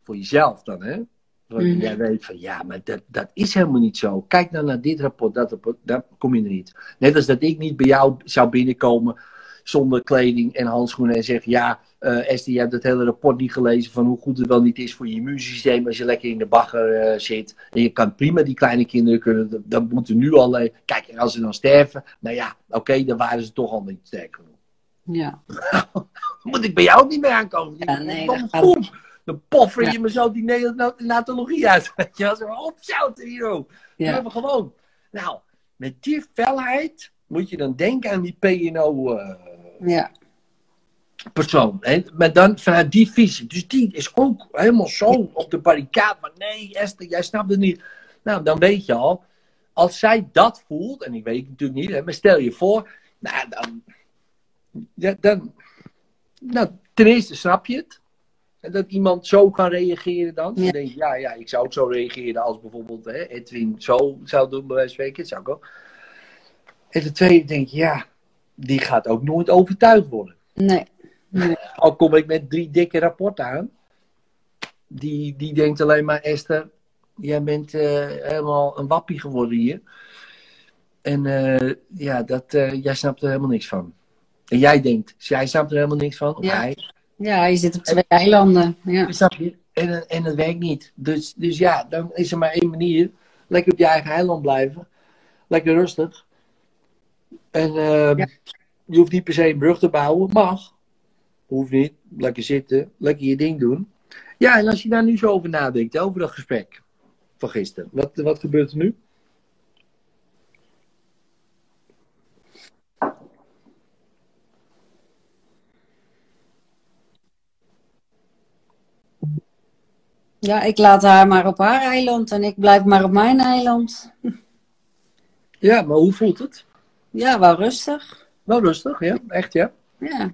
voor jezelf dan, hè? Mhm. Jij weet van, ja, maar dat, dat is helemaal niet zo. Kijk dan naar dit rapport, dat rapport, daar kom je er niet. Net als dat ik niet bij jou zou binnenkomen zonder kleding en handschoenen en zeg, ja, eh Esther, je hebt het hele rapport niet gelezen van hoe goed het wel niet is voor je immuunsysteem als je lekker in de bagger eh, zit. En je kan prima die kleine kinderen kunnen, dat, dat moeten nu al, eh, kijk, en als ze dan sterven, nou ja, oké, dan waren ze toch al niet sterk genoeg. Ja. Moet ik bij jou niet meer aankomen? Ja, nee, Dan, dat gaat- boem, dan poffer je Ja. me zo die neonatologie uit. Weet je wel, zo opzouten hier. ook. We Ja. hebben gewoon. Nou, met die felheid moet je dan denken aan die PNO-persoon. Ja. hè? maar dan vanuit die visie. Dus die is ook helemaal zo op de barricade. Maar nee, Esther, jij snapt het niet. Nou, dan weet je al. Als zij dat voelt, en ik weet het natuurlijk niet, hè, maar stel je voor. Nou, dan. Ja, dan nou, ten eerste snap je het. En dat iemand zo kan reageren dan. Dan Ja. denk je, ja, ja, ik zou ook zo reageren als bijvoorbeeld hè, Edwin zo zou doen, bij wijze van spreken. Zou ik ook. En ten tweede denk je, ja, die gaat ook nooit overtuigd worden. Nee. Nee. Al kom ik met drie dikke rapporten aan. Die, die denkt alleen maar, Esther, jij bent eh, helemaal een wappie geworden hier. En eh, ja, dat, eh, jij snapt er helemaal niks van. En jij denkt, jij snapt er helemaal niks van. Of Ja. hij, Ja, je zit op twee eilanden. Ja. Snap je? En, en het werkt niet. Dus, dus ja, dan is er maar één manier. Lekker op je eigen eiland blijven. Lekker rustig. En ehm, Ja. je hoeft niet per se een brug te bouwen. Mag. Hoeft niet. Lekker zitten. Lekker je ding doen. Ja, en als je daar nu zo over nadenkt, over dat gesprek van gisteren. Wat, wat gebeurt er nu? Ja, ik laat haar maar op haar eiland en ik blijf maar op mijn eiland. Ja, maar hoe voelt het? Ja, wel rustig. Wel rustig, ja. Echt, ja. Ja.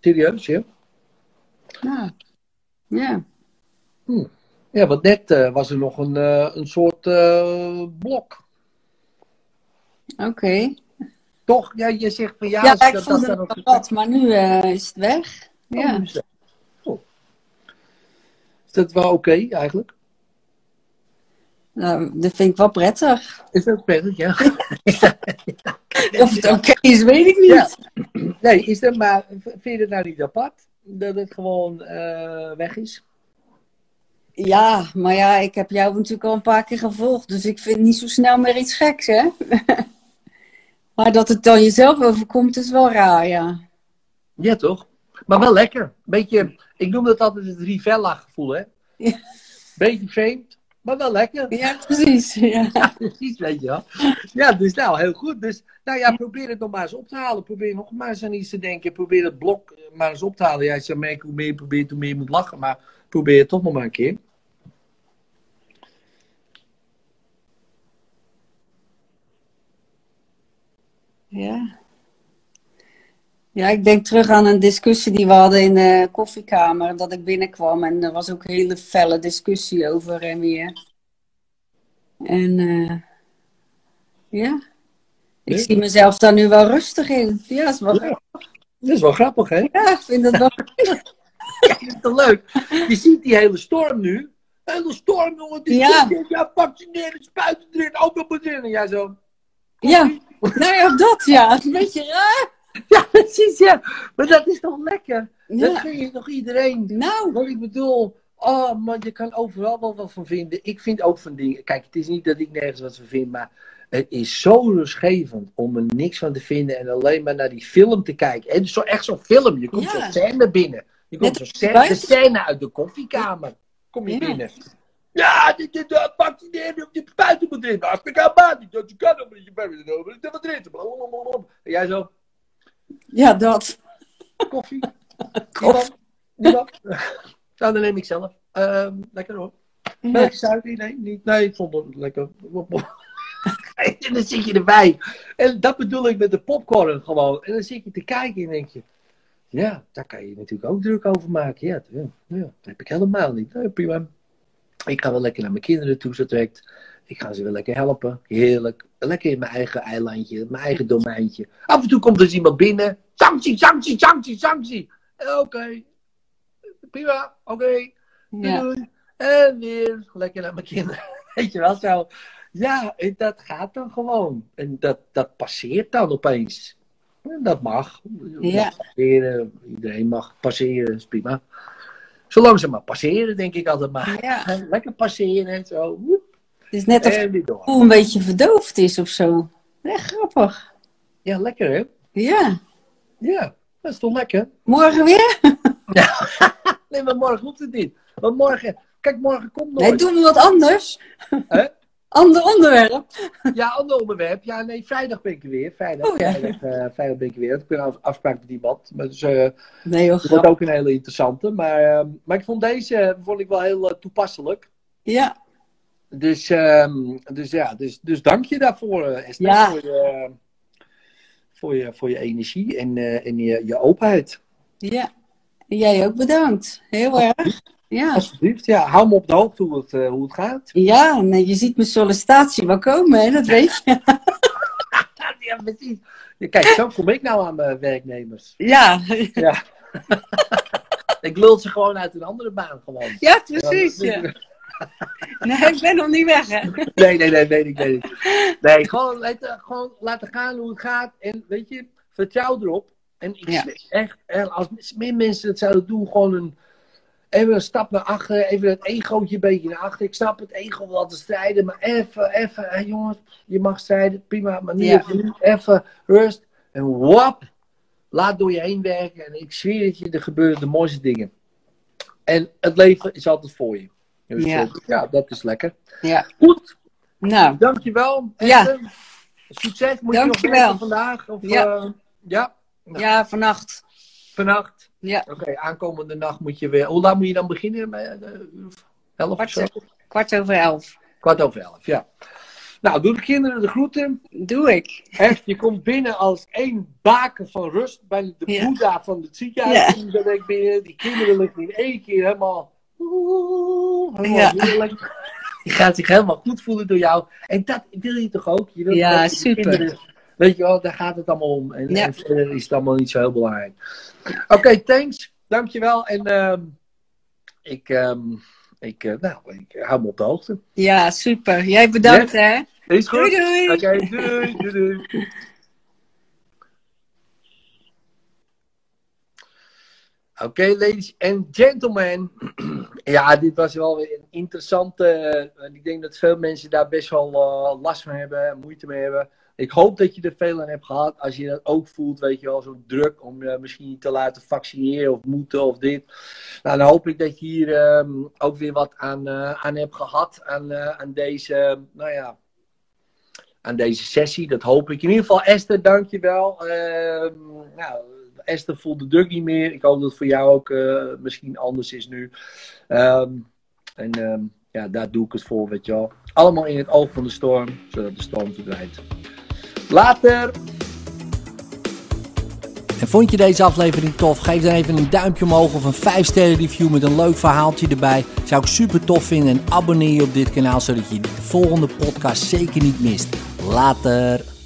Serieus, ja. Ja. Ja. Ja, want net eh, was er nog een, eh, een soort eh, blok. Oké. Toch? Ja, je zegt van ja. Ja, ik dat- voelde dat- het dat- wel wat, maar nu is het weg. Ja. Oh, dat- oh. Is dat wel oké eigenlijk? Nou, dat vind ik wel prettig. Is dat prettig, ja? Of het oké is, weet ik niet. Ja. Nee, is dat maar, vind je het nou niet apart? dat het gewoon eh, weg is? Ja, maar ja, ik heb jou natuurlijk al een paar keer gevolgd, dus ik vind niet zo snel meer iets geks, hè? maar dat het dan jezelf overkomt, is wel raar, ja. Ja, toch? Maar wel lekker. Beetje, ik noem dat altijd het Rivella gevoel, hè? Ja. Beetje vreemd, maar wel lekker. Ja, precies. Ja. Ja, precies, weet je wel. Ja, dus nou, heel goed. Dus, nou ja, probeer het nog maar eens op te halen. Probeer nog maar eens aan iets te denken. Probeer het blok eh, maar eens op te halen. Jij zou merken hoe meer je probeert, hoe meer je moet lachen. Maar probeer het toch nog maar een keer. Ja. Ja, ik denk terug aan een discussie die we hadden in de koffiekamer. Dat ik binnenkwam en er was ook een hele felle discussie over en weer. En eh, ja, ik Ja. zie mezelf daar nu wel rustig in. Ja, is wel, Ja. Dat is wel grappig, hè? ja, ik vind het wel. Ja, dat is toch leuk? Je ziet die hele storm nu. De hele storm, jongen. Die Ja. ja. ja, vaccineren, spuiten erin, moet erin. En jij zo. Ja, nou ja, dat ja. Het is een beetje raar. Ja, precies, ja. Maar dat is toch lekker? Dat gun je toch iedereen? Nou, Wat ik bedoel, oh man, je kan overal wel wat van vinden. Ik vind ook van dingen. Kijk, het is niet dat ik nergens wat van vind, maar het is zo rustgevend om er niks van te vinden en alleen maar naar die film te kijken. En zo, echt zo'n film. Je komt Ja. zo'n scène binnen. Je komt als scène, scène uit de koffiekamer. Kom je Ja. binnen. Ja, dit is de vaccineren op je buiten moet. Als ik aan maat niet, dat je kan omdat je buiten. Dat wat erin. En jij zo, ja, dat. koffie. Koffie. Niemand? Nou, dan neem ik zelf. Ehm, lekker hoor. Ja. Melk suiker? Nee, niet. Nee, ik vond het lekker. en dan zit je erbij. En dat bedoel ik met de popcorn gewoon. En dan zit je te kijken en denk je... Ja, daar kan je natuurlijk ook druk over maken. Ja, ja, ja dat heb ik helemaal niet. Nee, prima. Ik ga wel lekker naar mijn kinderen toe, zo. Ik ga ze wel lekker helpen. Heerlijk. Lekker in mijn eigen eilandje, mijn eigen domeintje. Af en toe komt er eens iemand binnen. Sanctie, sanctie, sanctie, sanctie. Eh, Oké. Prima, oké. Ja. En weer lekker naar mijn kinderen. Weet je wel zo. Ja, en dat gaat dan gewoon. En dat, dat passeert dan opeens. En dat mag. Ja. mag passeren. Iedereen mag passeren, is prima. Zolang ze maar passeren, denk ik altijd maar. Ja. Lekker passeren en zo. Woep, Het is net of het een beetje verdoofd is of zo. Echt grappig. Ja, lekker hè? Ja. Ja, dat is toch lekker? Morgen weer? Nee, maar morgen hoeft het niet. Want morgen, kijk, morgen komt nooit. Nee, doen we wat anders. Hè? Ander onderwerp. Ja, ander onderwerp. Ja, nee, vrijdag ben ik er weer. Vrijdag, Oh, ja. vrijdag, eh, vrijdag ben ik er weer. Ik een afspraak met iemand. Maar Dus, eh, Nee joh, het wordt ook een hele interessante. Maar, eh, maar ik vond deze vond ik wel heel toepasselijk. Ja. Dus, ehm, dus ja, dus, dus dank je daarvoor, eh, Esther. Ja. Voor, je, voor, je, voor je energie en, eh, en je, je openheid. Ja. Jij ook bedankt. Heel erg. Ja. Alsjeblieft. Ja, hou me op de hoogte hoe het, eh, hoe het gaat. Ja, nee, je ziet mijn sollicitatie wel komen, hè? dat weet je. Ja, precies. Kijk, zo kom ik nou aan mijn werknemers. Ja, Ja. ik lul ze gewoon uit een andere baan gewoon. ja precies. Ja. Nee, ik ben nog niet weg, hè? Nee, nee, nee, weet ik, weet ik. Nee, gewoon, laten, gewoon laten gaan hoe het gaat. En weet je, vertrouw erop. En ik Ja. echt, en als meer mensen het zouden doen, gewoon een, even een stap naar achter, even het egootje een beetje naar achter. Ik snap het ego wel te strijden, maar even, even, jongens, je mag strijden, prima, maar niet Ja. even, nu, even rust. En wap, laat door je heen werken. En ik zweer het je, er gebeuren de mooiste dingen. En het leven is altijd voor je. Dus, Ja. eh, ja, dat is lekker. Ja. Goed, Nou, Dankjewel. Ja. Esther. Succes. Moet je nog vandaag? Of, Ja. ja. ja? Nou, ja, vannacht. Vannacht? Ja, Oké, aankomende nacht moet je weer... Hoe laat moet je dan beginnen? Eh, elf kwart, zo? kwart over elf. Kwart over elf, ja. Nou, doe de kinderen de groeten. Doe ik. Echt, je komt binnen als één baken van rust bij de Ja. Boeddha van het ziekenhuis. Ja. Die kinderen liggen in één keer helemaal... helemaal Ja. heerlijk. Die gaat zich helemaal goed voelen door jou. En dat wil je toch ook? Je wilt Ja, super. kinderen- weet je wel, daar gaat het allemaal om. En, Ja. en verder is het allemaal niet zo heel belangrijk. Oké, thanks. Dankjewel. En ehm, ik, ehm, ik, eh, nou, ik hou me op de hoogte. Ja, super. Jij bedankt, hè? Is goed? Doei, doei. Oké, doei, doei, doei. Oké, ladies and gentlemen. ja, dit was wel weer een interessante. eh, ik denk dat veel mensen daar best wel eh, last van hebben, moeite mee hebben. Ik hoop dat je er veel aan hebt gehad. Als je dat ook voelt, weet je wel, zo druk om je misschien te laten vaccineren of moeten of dit. Nou, dan hoop ik dat je hier ehm, ook weer wat aan, aan hebt gehad. Aan, aan deze, nou ja, aan deze sessie. Dat hoop ik. In ieder geval, Esther, dankjewel. Ehm nou, Esther voelt de druk niet meer. Ik hoop dat het voor jou ook eh, misschien anders is nu. Ehm, en ehm, ja, daar doe ik het voor, weet je wel. Allemaal in het oog van de storm, zodat de storm verdwijnt. Later! En vond je deze aflevering tof? Geef dan even een duimpje omhoog of een 5 sterren review met een leuk verhaaltje erbij. Zou ik super tof vinden en abonneer je op dit kanaal zodat je de volgende podcast zeker niet mist. Later!